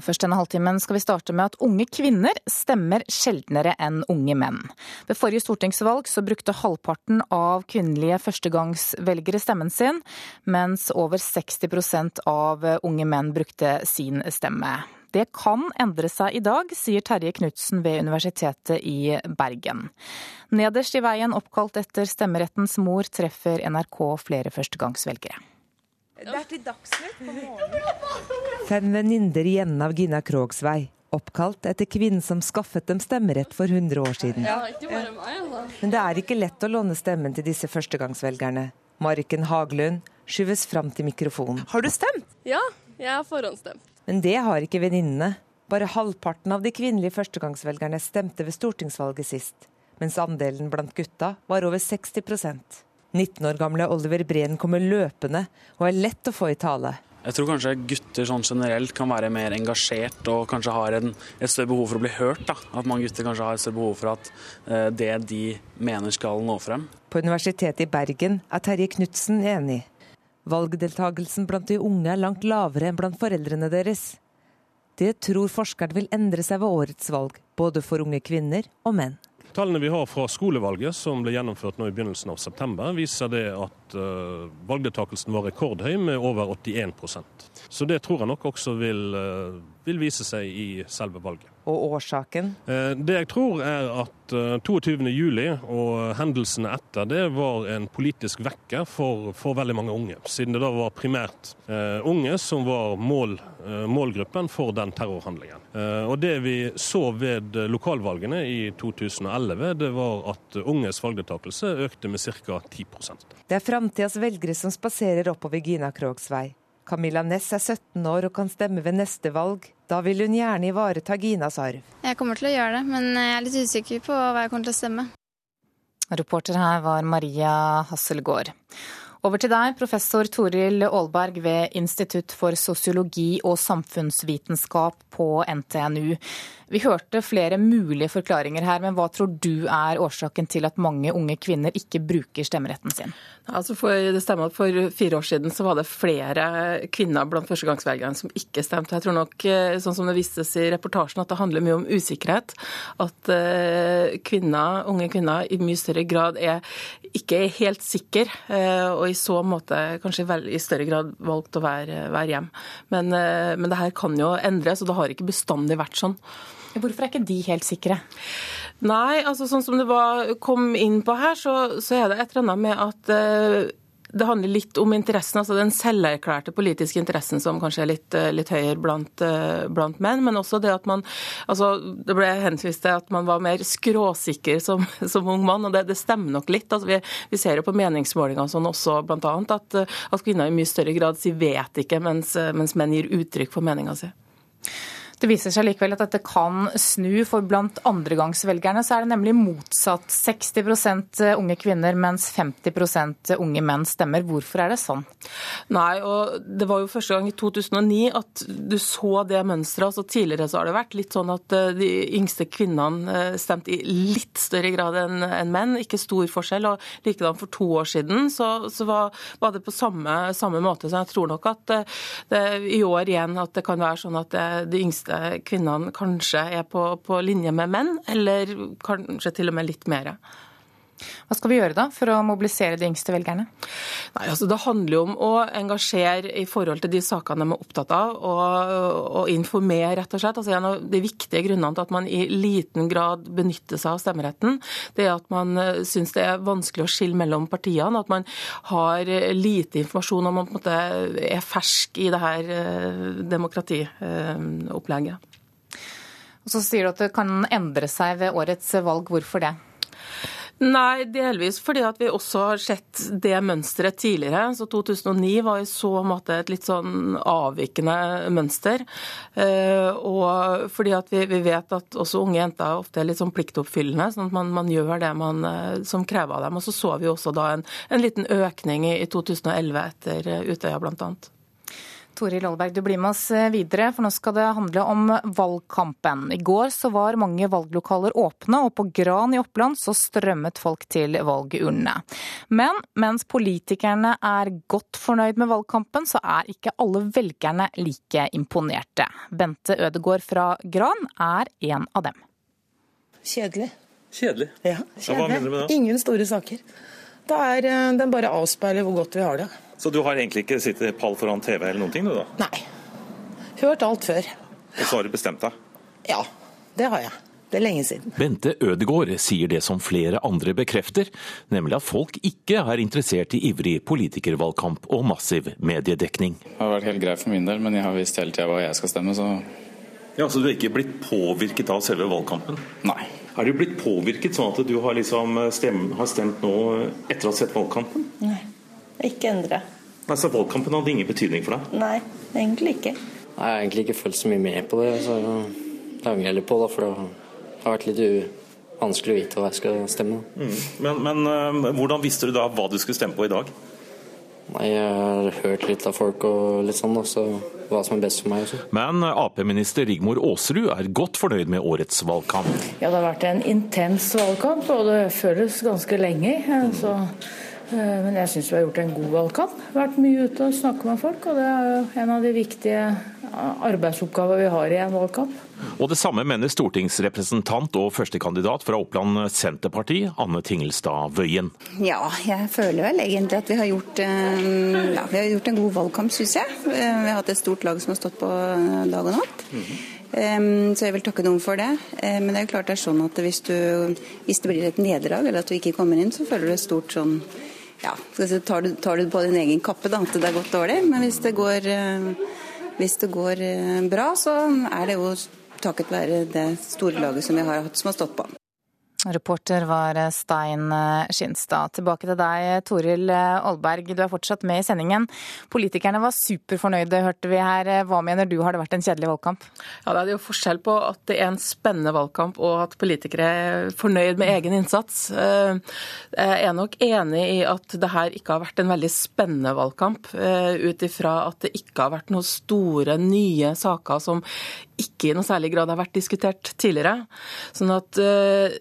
Og først denne halvtimen skal vi starte med at unge kvinner stemmer sjeldnere enn unge menn. Ved forrige stortingsvalg så brukte halvparten av kvinnelige førstegangsvelgere stemmen sin, mens over 60% av unge menn brukte sin stemme. Det kan endre seg i dag, sier Terje Knutsen ved Universitetet i Bergen. Nederst i veien oppkalt etter stemmerettens mor treffer NRK flere førstegangsvelgere. Det er til Dagsnytt på morgenen. Fem venninner i enden av Gina Krogs vei. Oppkalt etter kvinnen som skaffet dem stemmerett for 100 år siden. Ja, ikke bare meg, altså. Men det er ikke lett å låne stemmen til disse førstegangsvelgerne. Marken Haglund skyves fram til mikrofonen. Har du stemt? Ja, jeg har forhåndsstemt. Men det har ikke venninnene. Bare halvparten av de kvinnelige førstegangsvelgerne stemte ved stortingsvalget sist, mens andelen blant gutta var over 60% 19 år gamle Oliver Breen kommer løpende og er lett å få i tale. Jeg tror kanskje gutter sånn generelt kan være mer engasjert og kanskje har en, et større behov for å bli hørt. Da. At mange gutter kanskje har et større behov for at eh, det de mener skal nå frem. På Universitetet i Bergen er Terje Knutsen enig. Valgdeltagelsen blant de unge er langt lavere enn blant foreldrene deres. Det tror forskeren vil endre seg ved årets valg, både for unge kvinner og menn. Tallene vi har fra skolevalget som ble gjennomført nå i begynnelsen av september, viser det at uh, valgdeltakelsen var rekordhøy med over 81 Så det tror jeg nok også vil, uh, vil vise seg i selve valget. Og årsaken? Uh, det jeg tror er at 22.07 og hendelsene etter det var en politisk vekker for, for, veldig mange unge. Siden det da var primært unge som var mål, målgruppen for den terrorhandlingen. og det vi så ved lokalvalgene i 2011, det var at unges valgdeltakelse økte med ca. 10% Det er framtidas velgere som spaserer oppover Gina Krogs vei. Camilla Næss er 17 år og kan stemme ved neste valg. Da vil hun gjerne ivareta Ginas arv. Jeg kommer til å gjøre det, men jeg er litt usikker på hva jeg kommer til å stemme. Reporter her var Maria Hasselgaard. Over til deg, professor Toril Aalberg ved Institutt for sosiologi og samfunnsvitenskap på NTNU. Vi hørte flere mulige forklaringer her, men hva tror du er årsaken til at mange unge kvinner ikke bruker stemmeretten sin? Altså for, det stemmer at For fire år siden så var det flere kvinner blant førstegangsvelgerne som ikke stemte. Jeg tror nok, eh, sånn som det vistes i reportasjen, at det handler mye om usikkerhet. At eh, kvinner, unge kvinner i mye større grad er ikke er helt sikre, eh, og i så måte kanskje i større grad valgt å være, være hjem. Men, men det her kan jo endres, og det har ikke bestandig vært sånn. Hvorfor er ikke de helt sikre? Nei, altså sånn som det var, kom inn på her, så, så er det et eller annet med at uh, det handler litt om interessen, altså den selverklærte politiske interessen som kanskje er litt, eh, litt høyere blant, uh, blant, menn. Men også det at man altså Det ble henvist til at man var mer skråsikker som, som ung mann, og det, det, stemmer nok litt. altså Vi, vi ser jo på meningsmålinger sånn også bl.a. At, at kvinner i mye større grad sier 'vet ikke', mens, mens menn gir uttrykk for meninga si. Det viser seg likevel at dette kan snu, for blant andregangsvelgerne så er det nemlig motsatt. 60% unge kvinner, mens 50% unge menn stemmer. Hvorfor er det sånn? Nei, og Det var jo første gang i 2009 at du så det mønsteret. Altså, tidligere så har det vært litt sånn at eh, de yngste kvinnene eh, stemte i litt større grad enn menn. Ikke stor forskjell. og Likedan for to år siden så, så var, var, det på samme, samme, måte. Så jeg tror nok at det, i år igjen at det kan være sånn at det, de yngste kvinnene kanskje er på, på linje med menn, eller kanskje til og med litt mer. Hva skal vi gjøre da for å mobilisere de yngste velgerne? Nei, altså Det handler jo om å engasjere i forhold til de sakene de er opptatt av, og, og informere, rett og slett. Altså En av de viktige grunnene til at man i liten grad benytter seg av stemmeretten, det er at man eh, syns det er vanskelig å skille mellom partiene. At man har lite informasjon om man på en måte er fersk i det her eh, demokratiopplegget. Og så sier du at det kan endre seg ved årets valg. Hvorfor det? Nei, delvis fordi at vi også har sett det mønsteret tidligere. Så 2009 var i så måte et litt sånn avvikende mønster. Eh, og fordi at vi, vi vet at også unge jenter ofte er litt sånn pliktoppfyllende, sånn at man, man gjør det man, eh, som krever av dem. Og så så vi også da en, en liten økning i, i 2011 etter Utøya bl.a. Toril Aalberg, du blir med oss eh, videre, for nå skal det handle om valgkampen. I går så var mange valglokaler åpne, og på Gran i Oppland så strømmet folk til valgurnene. Men mens politikerne er godt fornøyd med valgkampen, så er ikke alle velgerne like imponerte. Bente Ødegård fra Gran er en av dem. Kjedelig. Kjedelig? Ja, kjedelig. Hva mener du med det? Ingen store saker. Det er, eh, den bare avspeiler hvor godt vi har det. Så du har egentlig ikke sittet pall foran TV eller noen ting, du da? Nei. Hørt alt før. Og så har du bestemt deg? Ja, det har jeg. Det er lenge siden. Bente Ødegård sier det som flere andre bekrefter, nemlig at folk ikke er interessert i ivrig politikervalgkamp og massiv mediedekning. Det har vært helt greit for min del, men jeg har visst hele tida hva jeg skal stemme, så Ja, Så du har ikke blitt påvirket av selve valgkampen? Nei. Er du blitt påvirket sånn at du har, liksom stemt, har stemt nå etter å ha sett valgkampen? Nei. Ikke endre. Nei, Så valgkampen hadde ingen betydning for deg? Nei, egentlig ikke. Nei, Jeg har egentlig ikke følt så mye med på det. så Det angrer jeg på, da, for det har vært litt vanskelig å vite hva jeg skal stemme. Mm. Men, men uh, hvordan visste du da hva du skulle stemme på i dag? Nei, Jeg har hørt litt av folk og litt sånn, da, så hva som er best for meg. Også. Men Ap-minister Rigmor Aasrud er godt fornøyd med årets valgkamp. Ja, Det har vært en intens valgkamp, og det føles ganske lenge. Så Eh, men jeg syns vi har gjort en god valgkamp. Vært mye ute og snakket med folk, og det er en av de viktige arbeidsoppgaver vi har i en valgkamp. Og det samme mener stortingsrepresentant og førstekandidat fra Oppland Senterparti, Anne Tingelstad Wøien. Ja, jeg føler vel egentlig at vi har gjort, eh, ja, vi har gjort en god valgkamp, syns jeg. Eh, vi har hatt et stort lag som har stått på dag og natt. Så jeg vil takke noen for det. Men det er jo klart det er sånn at hvis, du, hvis det blir et nederlag, eller at du ikke kommer inn, så føler du et stort sånn ja, tar du, tar du på din egen kappe da, at det er gått dårlig. Men hvis det, går, eh, hvis det går eh, bra, så er det jo takket være det store laget som vi har hatt som har stått på. Reporter var Stein Skinstad. Tilbake til deg, Toril Aalberg. Du er fortsatt med i sendingen. Politikerne var superfornøyde, hørte vi her. Hva mener du, har det vært en kjedelig valgkamp? Ja, Det er jo forskjell på at det er en spennende valgkamp og at politikere er fornøyd med egen innsats. Eh, jeg er nok enig i at det her ikke har vært en veldig spennende valgkamp, eh, ut ifra at det ikke har vært noen store, nye saker som ikke i noe særlig grad har vært diskutert tidligere. Sånn at eh,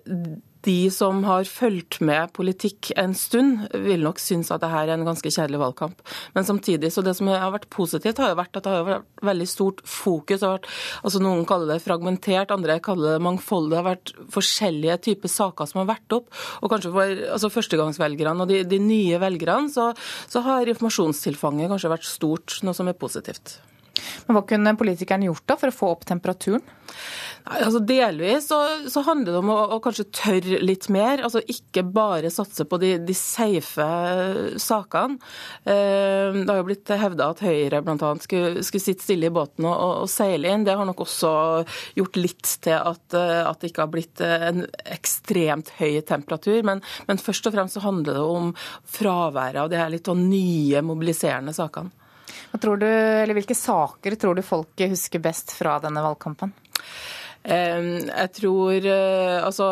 de som har fulgt med politikk en stund, vil nok synes at dette er en ganske kjedelig valgkamp. Men samtidig, så det som har vært positivt, har jo vært at det har vært veldig stort fokus. Vært, altså Noen kaller det fragmentert, andre kaller det mangfoldig. Det har vært forskjellige typer saker som har vært opp. Og kanskje for altså førstegangsvelgerne og de, de nye velgerne, så, så har informasjonstilfanget kanskje vært stort, noe som er positivt. Men Hva kunne politikerne gjort da for å få opp temperaturen? Nei, altså Delvis så, så, handler det om å, å, kanskje tørre litt mer. altså Ikke bare satse på de, de safe sakene. Eh, det har jo blitt hevda at Høyre bl.a. Skulle, skulle sitte stille i båten og, og, og, seile inn. Det har nok også gjort litt til at, eh, at det ikke har blitt en ekstremt høy temperatur. Men, men først og fremst så handler det om fraværet av de her litt sånn nye mobiliserende sakene. Du, hvilke saker tror du folket husker best fra denne valgkampen? Jeg tror eh, altså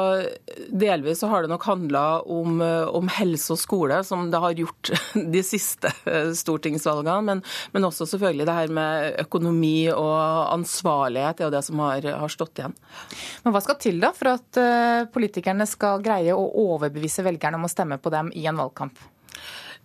Delvis så har det nok handla om, eh, om, helse og skole, som det har gjort de siste eh, stortingsvalgene. Men, men også selvfølgelig det her med økonomi og ansvarlighet er jo det som har, har stått igjen. Men Hva skal til da for at politikerne skal greie å overbevise velgerne om å stemme på dem i en valgkamp?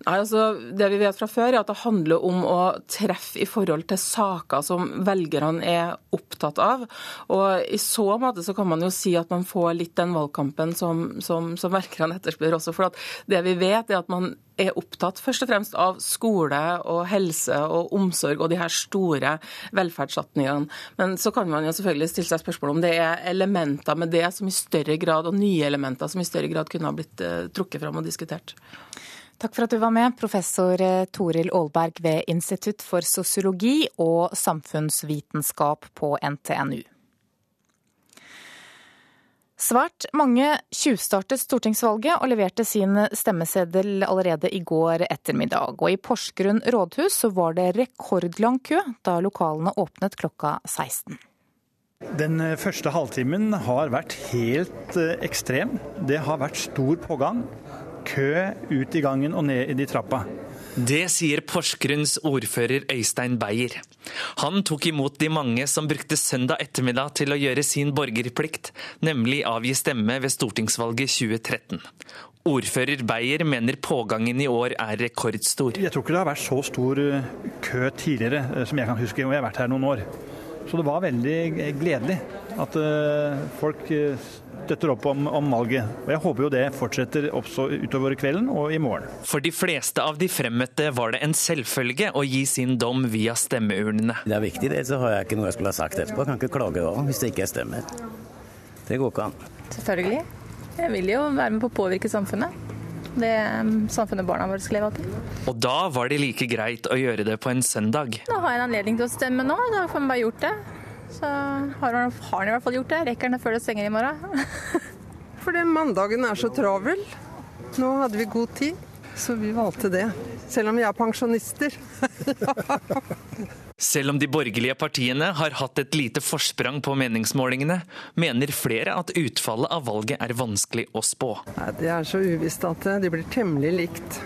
Nei, altså, det vi vet fra før, er at det handler om å treffe i forhold til saker som velgerne er opptatt av. Og I så måte så kan man jo si at man får litt den valgkampen som, som, som velgerne etterspør også. For det vi vet, er at man er opptatt først og fremst av skole og helse og omsorg og de her store velferdssatsingene. Men så kan man jo selvfølgelig stille seg spørsmål om det er elementer med det som i større grad, og nye elementer som i større grad kunne ha blitt uh, trukket fram og diskutert. Takk for at du var med, professor eh, Toril Aalberg ved Institutt for sosiologi og samfunnsvitenskap på NTNU. Svært mange tjuvstartet stortingsvalget og leverte sin stemmeseddel allerede i går ettermiddag. Og i Porsgrunn rådhus så var det rekordlang kø da lokalene åpnet klokka 16. Den første halvtimen har vært helt eh, ekstrem. Det har vært stor pågang kø ut i gangen og ned i de trappa. Det sier Porsgrunns ordfører Øystein Beyer. Han tok imot de mange som brukte søndag ettermiddag til å gjøre sin borgerplikt, nemlig avgi stemme ved stortingsvalget 2013. Ordfører Beyer mener pågangen i år er rekordstor. Jeg tror ikke det har vært så stor eh, kø tidligere eh, som jeg kan huske, og jeg har vært her noen år. Så det var veldig gledelig at eh, folk støtter opp om, om, valget. Og Jeg håper jo det fortsetter også utover kvelden og i morgen. For de fleste av de fremmøtte var det en selvfølge å gi sin dom via stemmeurnene. Det er viktig, det. Så har jeg ikke noe jeg skulle ha sagt etterpå. Jeg kan ikke klage da, hvis det ikke er stemmer. Det går ikke an. Selvfølgelig. Jeg vil jo være med på å påvirke samfunnet. Det samfunnet barna våre skal leve av. Og da var det like greit å gjøre det på en søndag. Nå har jeg en anledning til å stemme nå, da får man bare gjort det. Så har han, har i hvert fall gjort det. Rekker han det før det stenger i morgen. Fordi mandagen er så travel. Nå hadde vi god tid, så vi valgte det. Selv om vi er pensjonister. Selv om de borgerlige partiene har hatt et lite forsprang på meningsmålingene, mener flere at utfallet av valget er vanskelig å spå. Nei, det er så uvisst at det blir temmelig likt.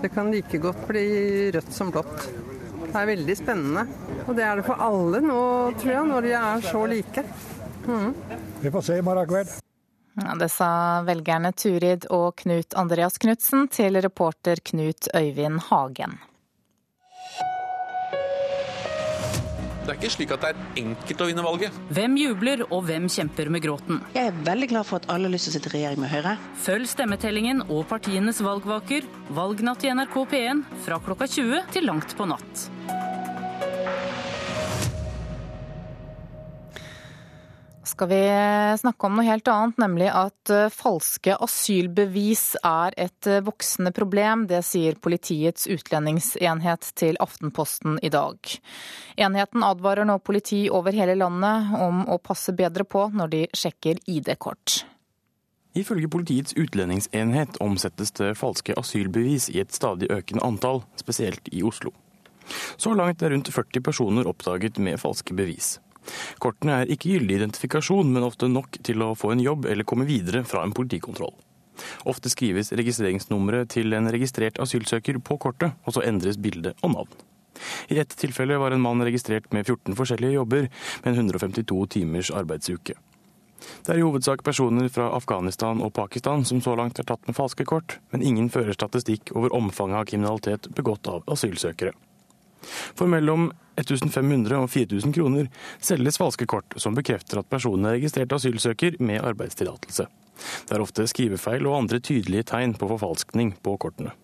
Det kan like godt bli rødt som blått. Det er veldig spennende. Og det er det for alle nå, tror jeg, når de er så like. Mm. Vi får se i morgen kveld. Ja, det sa velgerne Turid og Knut Andreas Knutsen til reporter Knut Øyvind Hagen. Det er ikke slik at det er enkelt å vinne valget. Hvem jubler, og hvem kjemper med gråten? Jeg er veldig glad for at alle har lyst til å sitte i regjering med Høyre. Følg stemmetellingen og partienes valgvaker valgnatt i NRK P1 fra klokka 20 til langt på natt. Skal vi snakke om noe helt annet, nemlig at eh, falske asylbevis er et eh, voksende problem. Det sier Politiets utlendingsenhet til Aftenposten i dag. Enheten advarer nå politi over hele landet om å passe bedre på når de sjekker ID-kort. Ifølge Politiets utlendingsenhet omsettes det falske asylbevis i et stadig økende antall, spesielt i Oslo. Så langt er rundt 40 personer oppdaget med falske bevis. Kortene er ikke gyldig identifikasjon, men ofte nok til å få en jobb eller komme videre fra en politikontroll. Ofte skrives registreringsnummeret til en registrert asylsøker på kortet, og så endres bilde og navn. I ett tilfelle var en mann registrert med 14 forskjellige jobber, med en 152 timers arbeidsuke. Det er i hovedsak personer fra Afghanistan og Pakistan som så langt er tatt med falske kort, men ingen fører statistikk over omfanget av kriminalitet begått av asylsøkere. For mellom 1500 og 4000 kroner selges falske kort som bekrefter at personen er registrert asylsøker med arbeidstillatelse. Det er ofte skrivefeil og andre tydelige tegn på forfalskning på kortene.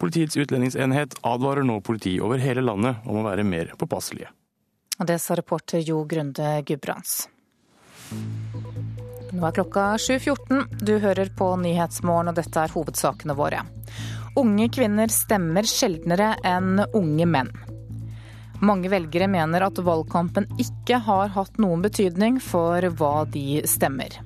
Politiets utlendingsenhet advarer nå politi over hele landet om å være mer påpasselige. Og Det sa reporter Jo Grunde Gudbrands. Nå er klokka 7.14. Du hører på Nyhetsmorgen, og dette er hovedsakene våre. Unge kvinner stemmer sjeldnere enn unge menn. Mange velgere mener at valgkampen ikke har hatt noen betydning for hva de stemmer.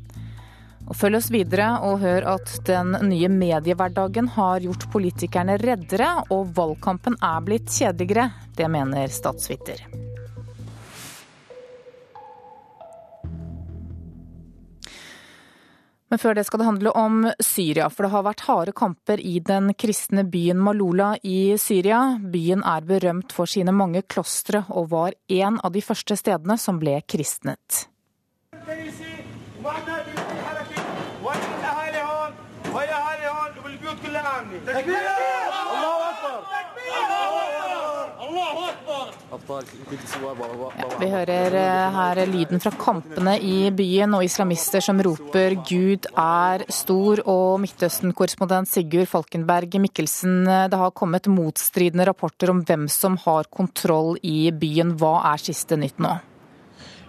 Og følg oss videre og hør at den nye mediehverdagen har gjort politikerne reddere, og valgkampen er blitt kjedeligere. Det mener statsviter. Men før det skal det handle om Syria, for det har vært harde kamper i den kristne byen Malula i Syria. Byen er berømt for sine mange klostre og var en av de første stedene som ble kristnet. Vi hører eh, her lyden fra kampene i byen og islamister som roper 'Gud er stor'. Og Midtøsten-korrespondent Sigurd Falkenberg Mikkelsen, eh, det har kommet motstridende rapporter om hvem som har kontroll i byen. Hva er siste nytt nå?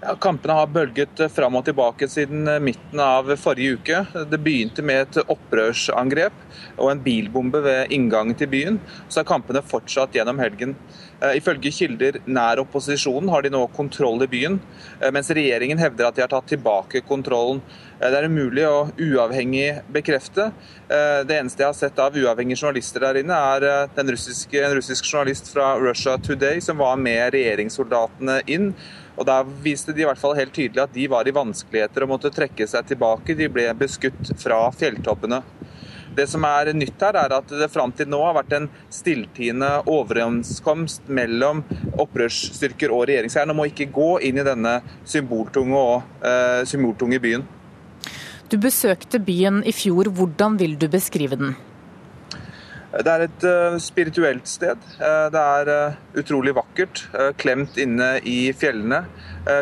Ja, kampene har bølget fram og tilbake siden midten av forrige uke. Det begynte med et opprørsangrep og en bilbombe ved inngangen til byen. Så er kampene fortsatt gjennom helgen. Eh, ifølge kilder nær opposisjonen har de nå kontroll i byen, eh, mens regjeringen hevder at de har tatt tilbake kontrollen. Eh, det er umulig å uavhengig bekrefte. Det eneste jeg har sett av uavhengige journalister der inne, er russiske, en russisk journalist fra Russia Today som var med regjeringssoldatene inn. Og Der viste de i hvert fall helt tydelig at de var i vanskeligheter og måtte trekke seg tilbake. De ble beskutt fra fjelltoppene. Det som er nytt her, er at det fram til nå har vært en stilltiende overenskomst mellom opprørsstyrker og regjeringshæren om å ikke gå inn i denne symboltunge, og, uh, symboltunge byen. Du besøkte byen i fjor. Hvordan vil du beskrive den? Det er et uh, spirituelt sted. Uh, det er uh, utrolig vakkert. klemt inne i fjellene.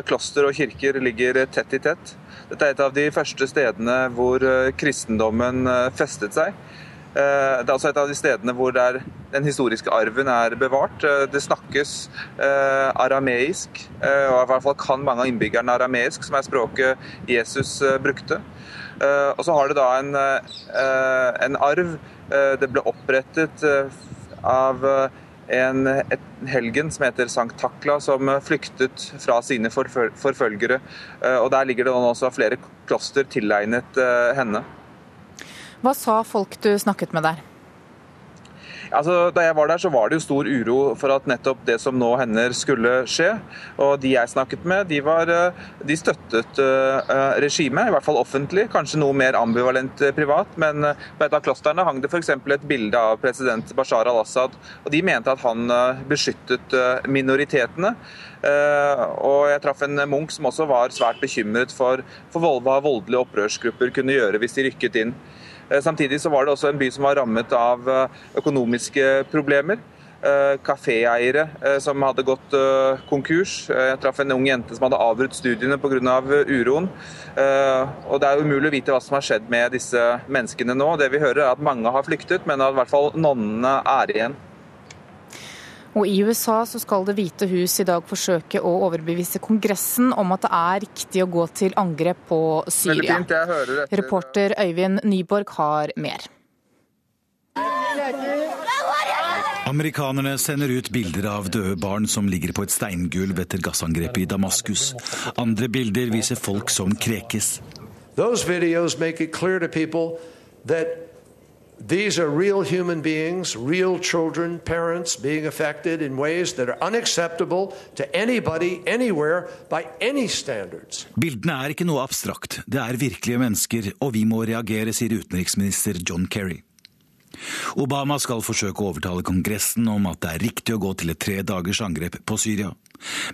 kloster og kirker ligger tett i tett. Dette er et av de første stedene hvor eh, kristendommen eh, festet seg. Eh, det er også et av de stedene hvor den historiske arven er bevart. Det snakkes arameisk, og i hvert fall kan mange av innbyggerne arameisk, som er språket Jesus brukte. Og så har det da en, en arv. Det ble opprettet av en et helgen som heter Sankt Takla, som flyktet fra sine forfølgere. Eh, og Der ligger det også flere kloster tilegnet eh, henne. Hva sa folk du snakket med der? Altså, da jeg var der, så var det jo stor uro for at nettopp det som nå hender, skulle skje. Og de jeg snakket med, de, var, eh, de støttet uh, regimet, i hvert fall offentlig. Kanskje noe mer ambivalent privat, men på et av klostrene hang det f.eks. et bilde av president Bashar al-Assad. Og de mente at han beskyttet minoritetene. Og jeg traff en munk som også var svært bekymret for, for hva voldelige opprørsgrupper kunne gjøre hvis de rykket inn. Eh, samtidig så var det også en by som var rammet av eh, økonomiske problemer. Eh, kaféeiere som hadde gått konkurs. Jeg traff en ung jente som hadde avbrutt studiene pga. uroen. Og Det er umulig å vite hva som har skjedd med disse menneskene nå. Det vi hører er at mange har flyktet, men at i hvert fall nonnene er igjen. Og I USA så skal Det hvite hus i dag forsøke å overbevise Kongressen om at det er riktig å gå til angrep på Syria. Reporter Øyvind Nyborg har mer. Amerikanerne sender ut bilder av døde barn som ligger på et steingulv etter gassangrepet i Damaskus. Andre bilder viser folk som krekes. Those videos make it clear to people that These are real human beings, real children, parents being affected in ways that are unacceptable to anybody, anywhere, by any standards. Bildene er ikke noe abstrakt, det er virkelige mennesker, og vi må reagere, sier utenriksminister John Kerry. Obama skal forsøke å overtale Kongressen om at det er riktig å gå til et tre dagers angrep på Syria.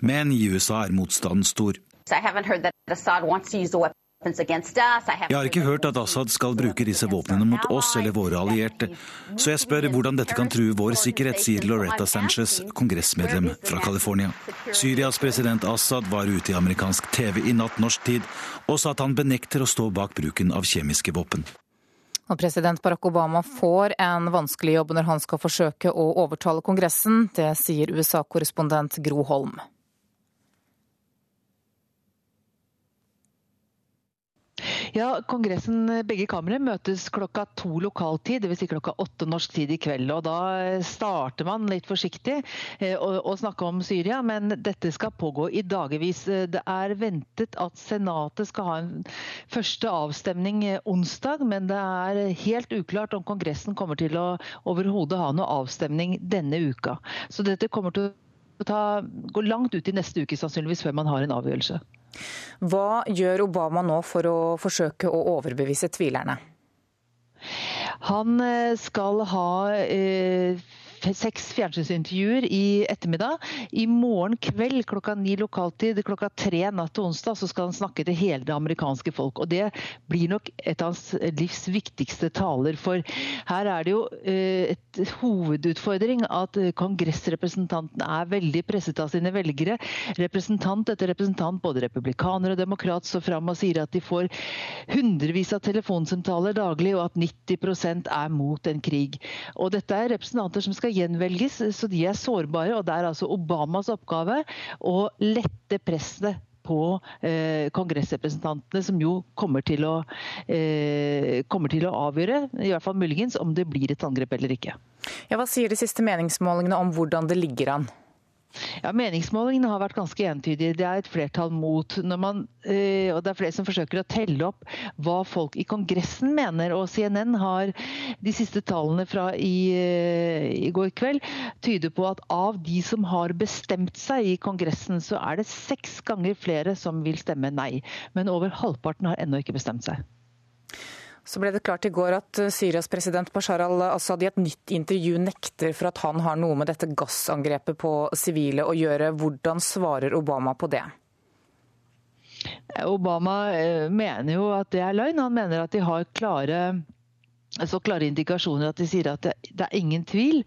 Men i USA er motstanden stor. I haven't heard that Assad wants to use the jeg har ikke hørt at Assad skal bruke disse våpnene mot oss eller våre allierte, så jeg spør hvordan dette kan true vår sikkerhet, sier Loretta Sanchez, kongressmedlem fra California. Syrias president Assad var ute i amerikansk TV i natt norsk tid og sa at han benekter å stå bak bruken av kjemiske våpen. Og president Barack Obama får en vanskelig jobb når han skal forsøke å overtale Kongressen. Det sier USA-korrespondent Gro Holm. Ja, Kongressen, begge kamre møtes klokka to lokaltid, dvs. Si klokka åtte norsk tid i kveld. og Da starter man litt forsiktig eh, å snakke om Syria, men dette skal pågå i dagevis. Det er ventet at Senatet skal ha en første avstemning eh, onsdag, men det er helt uklart om Kongressen kommer til å overhodet ha noe avstemning denne uka. Så dette kommer til å ta, gå langt ut i neste uke sannsynligvis før man har en avgjørelse. Hva gjør Obama nå for å forsøke å overbevise tvilerne? Han eh, skal ha eh, seks fjernsynsintervjuer i ettermiddag. I morgen kveld klokka ni lokaltid, klokka tre natt til onsdag, så skal han snakke til hele det amerikanske folk. Og det blir nok et av hans livs viktigste taler. For her er det jo eh, et hovedutfordring at kongressrepresentanten er veldig presset av sine velgere. Representant etter representant, både republikaner og demokrat, står fram og sier at de får hundrevis av telefonsamtaler daglig, og at 90% er mot en krig. Og dette er representanter som skal skal gjenvelges, så de er sårbare. og Det er altså Obamas oppgave å lette presset på eh, kongressrepresentantene, som jo kommer til, å, eh, kommer til å avgjøre, i hvert fall muligens, om det blir et angrep eller ikke. Ja, hva sier de siste meningsmålingene om hvordan det ligger an? Ja, Meningsmålingene har vært ganske entydige. Det er et flertall mot. Man, øh, og Det er flere som forsøker å telle opp hva folk i Kongressen mener. og CNN har de siste tallene fra i, øh, i går kveld tyder på at av de som har bestemt seg i Kongressen, så er det seks ganger flere som vil stemme nei. Men over halvparten har ennå ikke bestemt seg. Så ble det klart i går at eh, Syrias president Bashar al-Assad i et nytt intervju nekter for at han har noe med dette gassangrepet på sivile å gjøre. Hvordan svarer Obama på det? Obama eh, mener jo at det er løgn. Han mener at de har klare så klare indikasjoner at de sier at det, er ingen tvil,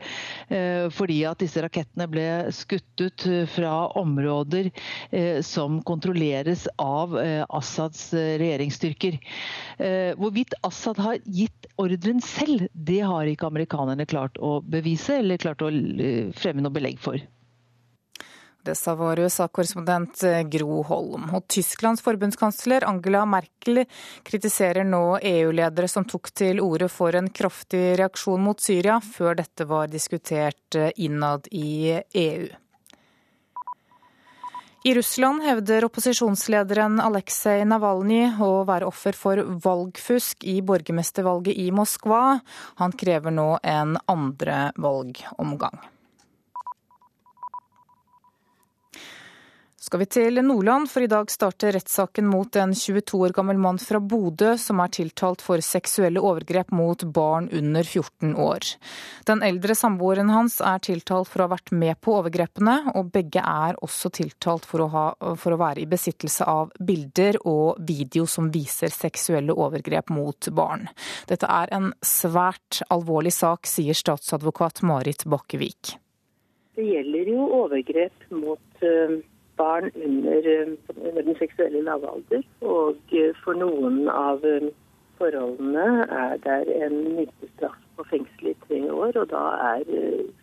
eh, fordi at disse rakettene ble skutt ut eh, fra områder eh, som kontrolleres av Assads regjeringsstyrker. Hvorvidt Assad har gitt ordren selv, det har ikke amerikanerne klart å bevise eller klart å fremme noe belegg for. Det sa vår USA-korrespondent eh, Gro Holm. Og Tysklands forbundskansler Angela Merkel kritiserer nå EU-ledere som tok til orde for en kraftig reaksjon mot Syria, før dette var diskutert eh, innad i EU. I Russland hevder opposisjonslederen Aleksej Navalnyj å være offer for valgfusk i borgermestervalget i Moskva. Han krever nå en andre valgomgang. Skal vi til Nordland, for i dag starter rettssaken mot en 22 år gammel mann fra Bodø som er tiltalt for seksuelle overgrep mot barn under 14 år. Den eldre samboeren hans er tiltalt for å ha vært med på overgrepene, og begge er også tiltalt for å, ha, for å være i besittelse av bilder og video som viser seksuelle overgrep mot barn. Dette er en svært alvorlig sak, sier statsadvokat Marit Bakkevik. Det gjelder jo overgrep mot uh barn under, eh, under den seksuelle lavalder. Og eh, for noen av eh, forholdene er det en minstestraff på fengsel i tre år, og da er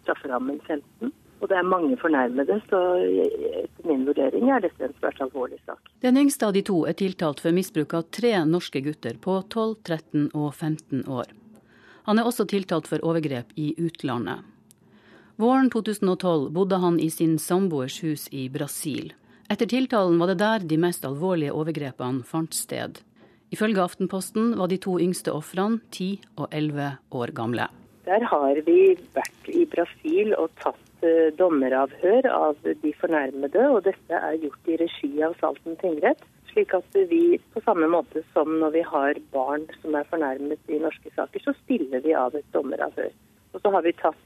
strafferammen 15. Og det er mange fornærmede, så etter min vurdering er dette en svært alvorlig sak. Den yngste av de to er tiltalt for misbruk av tre norske gutter på 12, 13 og 15 år. Han er også tiltalt for overgrep i utlandet. Våren 2012 bodde han i sin samboers hus i Brasil. Etter tiltalen var det der de mest alvorlige overgrepene fant sted. Ifølge Aftenposten var de to yngste ofrene 10 og 11 år gamle. Der har vi vært i Brasil og tatt eh, dommeravhør av de fornærmede, og dette er gjort i regi av Salten tingrett. Slik at vi på samme måte som når vi har barn som er fornærmet i norske saker, så stiller vi av et dommeravhør. Og så har vi tatt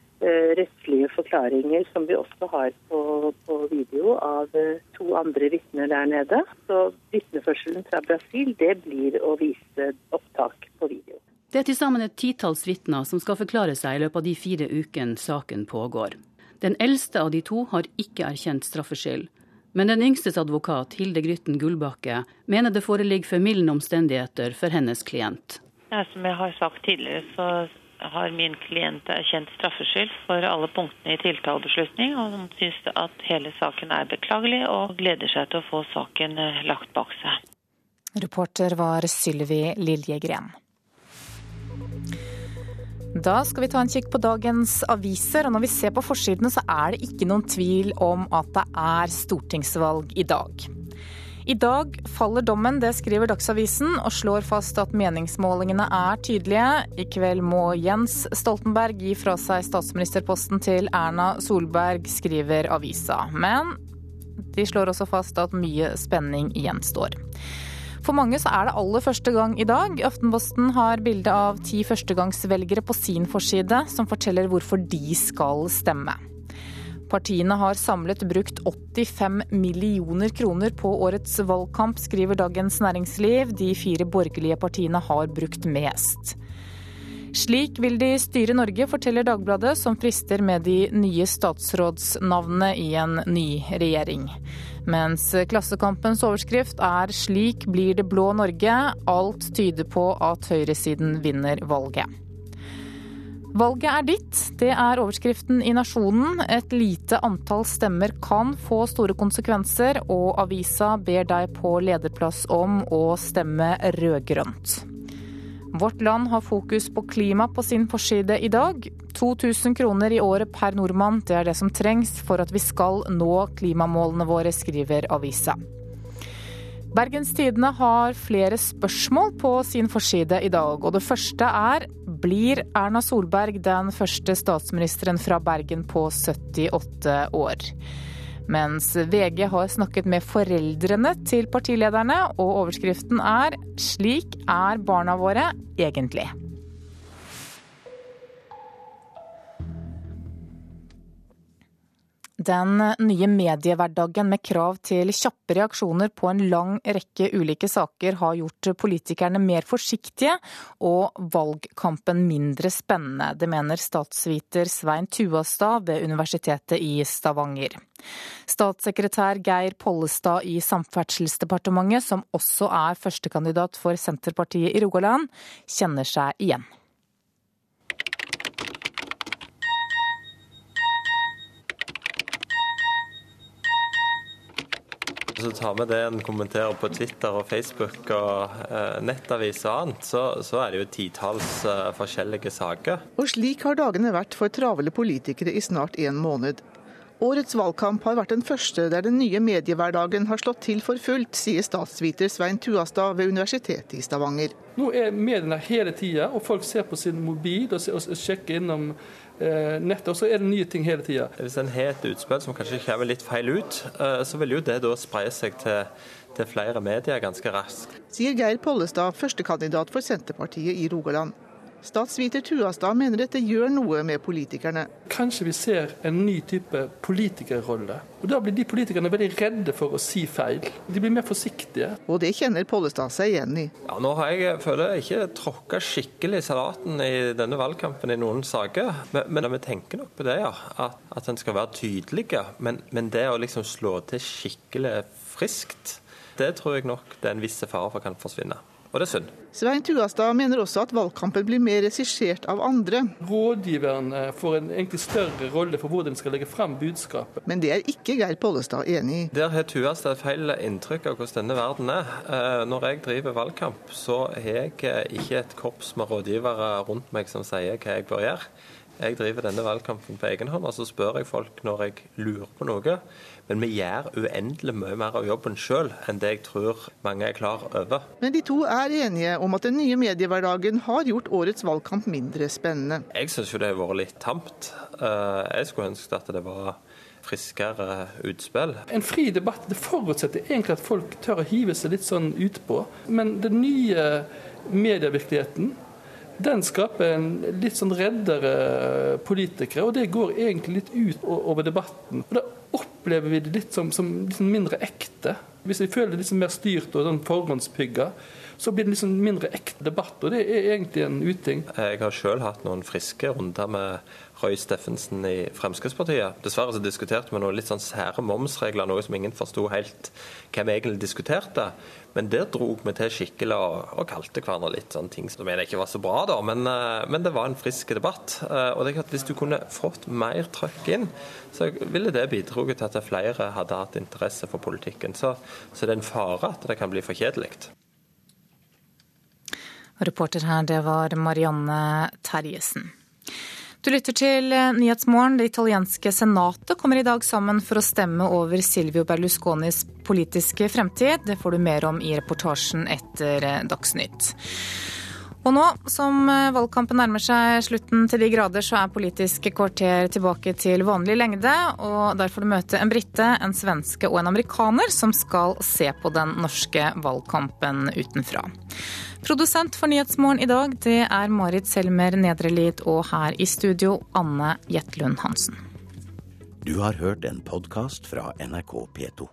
rettslige forklaringer som vi også har på, på video av eh, to andre vitner der nede. Så vitneførselen fra Brasil det blir å vise opptak på video. Det er til sammen et titalls vitner som skal forklare seg i løpet av de fire ukene saken pågår. Den eldste av de to har ikke erkjent straffskyld. Men den yngstes advokat, Hilde Grytten Gullbakke, mener det foreligger formildende omstendigheter for hennes klient. Ja, som jeg har sagt tidligere, så har min klient erkjent straffskyld for alle punktene i tiltalebeslutning, og han syns at hele saken er beklagelig og gleder seg til å få saken eh, lagt bak seg. Reporter var Sylvi Liljegren. Da skal vi ta en kikk på dagens aviser, og når vi ser på forsidene så er det ikke noen tvil om at det er stortingsvalg i dag. I dag faller dommen, det skriver Dagsavisen, og slår fast at meningsmålingene er tydelige. I kveld må Jens Stoltenberg gi fra seg statsministerposten til Erna Solberg, skriver avisa. Men de slår også fast at mye spenning gjenstår. For mange så er det aller første gang i dag. Aftenposten har bilde av ti førstegangsvelgere på sin forside, som forteller hvorfor de skal stemme. Partiene har samlet brukt 85 millioner kroner på årets valgkamp, skriver Dagens Næringsliv. De fire borgerlige partiene har brukt mest. Slik vil de styre Norge, forteller Dagbladet, som frister med de nye statsrådsnavnene i en ny regjering. Mens Klassekampens overskrift er 'Slik blir det blå Norge'. Alt tyder på at høyresiden vinner valget. Valget er ditt, det er overskriften i Nasjonen. Et lite antall stemmer kan få store konsekvenser, og avisa ber deg på lederplass om å stemme rød-grønt. Vårt Land har fokus på klima på sin forside i dag. 2000 kroner i året per nordmann, det er det som trengs for at vi skal nå klimamålene våre, skriver avisa. Bergens Tidende har flere spørsmål på sin forside i dag, og det første er blir Erna Solberg den første statsministeren fra Bergen på 78 år? Mens VG har snakket med foreldrene til partilederne, og overskriften er 'Slik er barna våre egentlig'. Den nye mediehverdagen med krav til kjappe reaksjoner på en lang rekke ulike saker har gjort politikerne mer forsiktige og valgkampen mindre spennende. Det mener statsviter Svein Tuastad ved Universitetet i Stavanger. Statssekretær Geir Pollestad i Samferdselsdepartementet, som også er førstekandidat for Senterpartiet i Rogaland, kjenner seg igjen. Så tar vi det en kommenterer på Twitter og Facebook og eh, nettavis og annet, så, så, er det jo titalls eh, forskjellige saker. Og slik har dagene vært for travle politikere i snart en måned. Årets valgkamp har vært den første der den nye mediehverdagen har slått til for fullt, sier statsviter Svein Tuastad ved Universitetet i Stavanger. Nå er mediene hele tida, og folk ser på sin mobil og, og sjekker innom nettet. Og så er det nye ting hele tida. Hvis en har et utspill som kanskje kommer litt feil ut, eh, så vil jo det da spreie seg til, til flere medier ganske raskt. Sier Geir Pollestad, førstekandidat for Senterpartiet i Rogaland. Statsviter Tuastad mener dette gjør noe med politikerne. Kanskje vi ser en ny type politikerrolle. Og Da blir de politikerne veldig redde for å si feil. De blir mer forsiktige. Og det kjenner Pollestad seg igjen i. Ja, Nå har jeg føler jeg ikke tråkka skikkelig salaten i denne valgkampen i noen saker. Men, men vi tenker nok på det, ja. At, at en skal være tydelig. Men, men det å liksom slå til skikkelig friskt, det tror jeg nok det er en viss fare for kan forsvinne og det er synd. Svein Tuastad mener også at valgkampen blir mer regissert av andre. Rådgiverne får en egentlig større rolle for hvordan de skal legge frem budskapet. Men det er ikke Geir Pollestad enig i. Der har Tuastad feil inntrykk av hvordan denne verden er. Eh, når jeg driver valgkamp, så har jeg ikke et korps med rådgivere rundt meg som sier hva jeg bør gjøre. Jeg driver denne valgkampen på egen hånd, og så spør jeg folk når jeg lurer på noe. Men vi gjør uendelig mye mer av jobben sjøl enn det jeg tror mange er klar over. Men de to er enige om at den nye mediehverdagen har gjort årets valgkamp mindre spennende. Jeg syns jo det har vært litt tamt. Eh, jeg skulle ønske at det var friskere utspill. En fri debatt det forutsetter egentlig at folk tør å hive seg litt sånn utpå. Men den nye medievirkeligheten den skaper en litt sånn reddere politikere, og det går egentlig litt ut over debatten. Og Da opplever vi det litt som, som litt sånn mindre ekte. Hvis vi føler det litt sånn mer styrt og sånn forhåndspygga, så blir det liksom mindre ekte debatt, og det er egentlig en uting. Jeg har sjøl hatt noen friske runder med Roy Steffensen i Fremskrittspartiet. Dessverre så diskuterte vi noen litt sånn sære momsregler, noe som ingen forsto helt vi egentlig diskuterte. Men der dro vi til skikkelig og, og kalte hverandre litt sånne ting som jeg ikke var så bra, da. Men, eh, men det var en frisk debatt. Eh, og det er klart, hvis du kunne fått mer trøkk inn, så ville det bidratt til at flere hadde hatt interesse for politikken. Så, så det er en fare at det kan bli for kjedelig. Reporter her, det var Marianne Terjesen. Du lytter til Nyhetsmorgen. Det italienske senatet kommer i dag sammen for å stemme over Silvio Berlusconis politiske fremtid. Det får du mer om i reportasjen etter Dagsnytt. Og nå som eh, valgkampen nærmer seg slutten til de grader, så er Politisk kvarter tilbake til vanlig lengde. Og der får du møte en brite, en svenske og en amerikaner som skal se på den norske valgkampen utenfra. Produsent for Nyhetsmorgen i dag, det er Marit Selmer Nedrelid, og her i studio Anne Jetlund Hansen. Du har hørt en podkast fra NRK P2.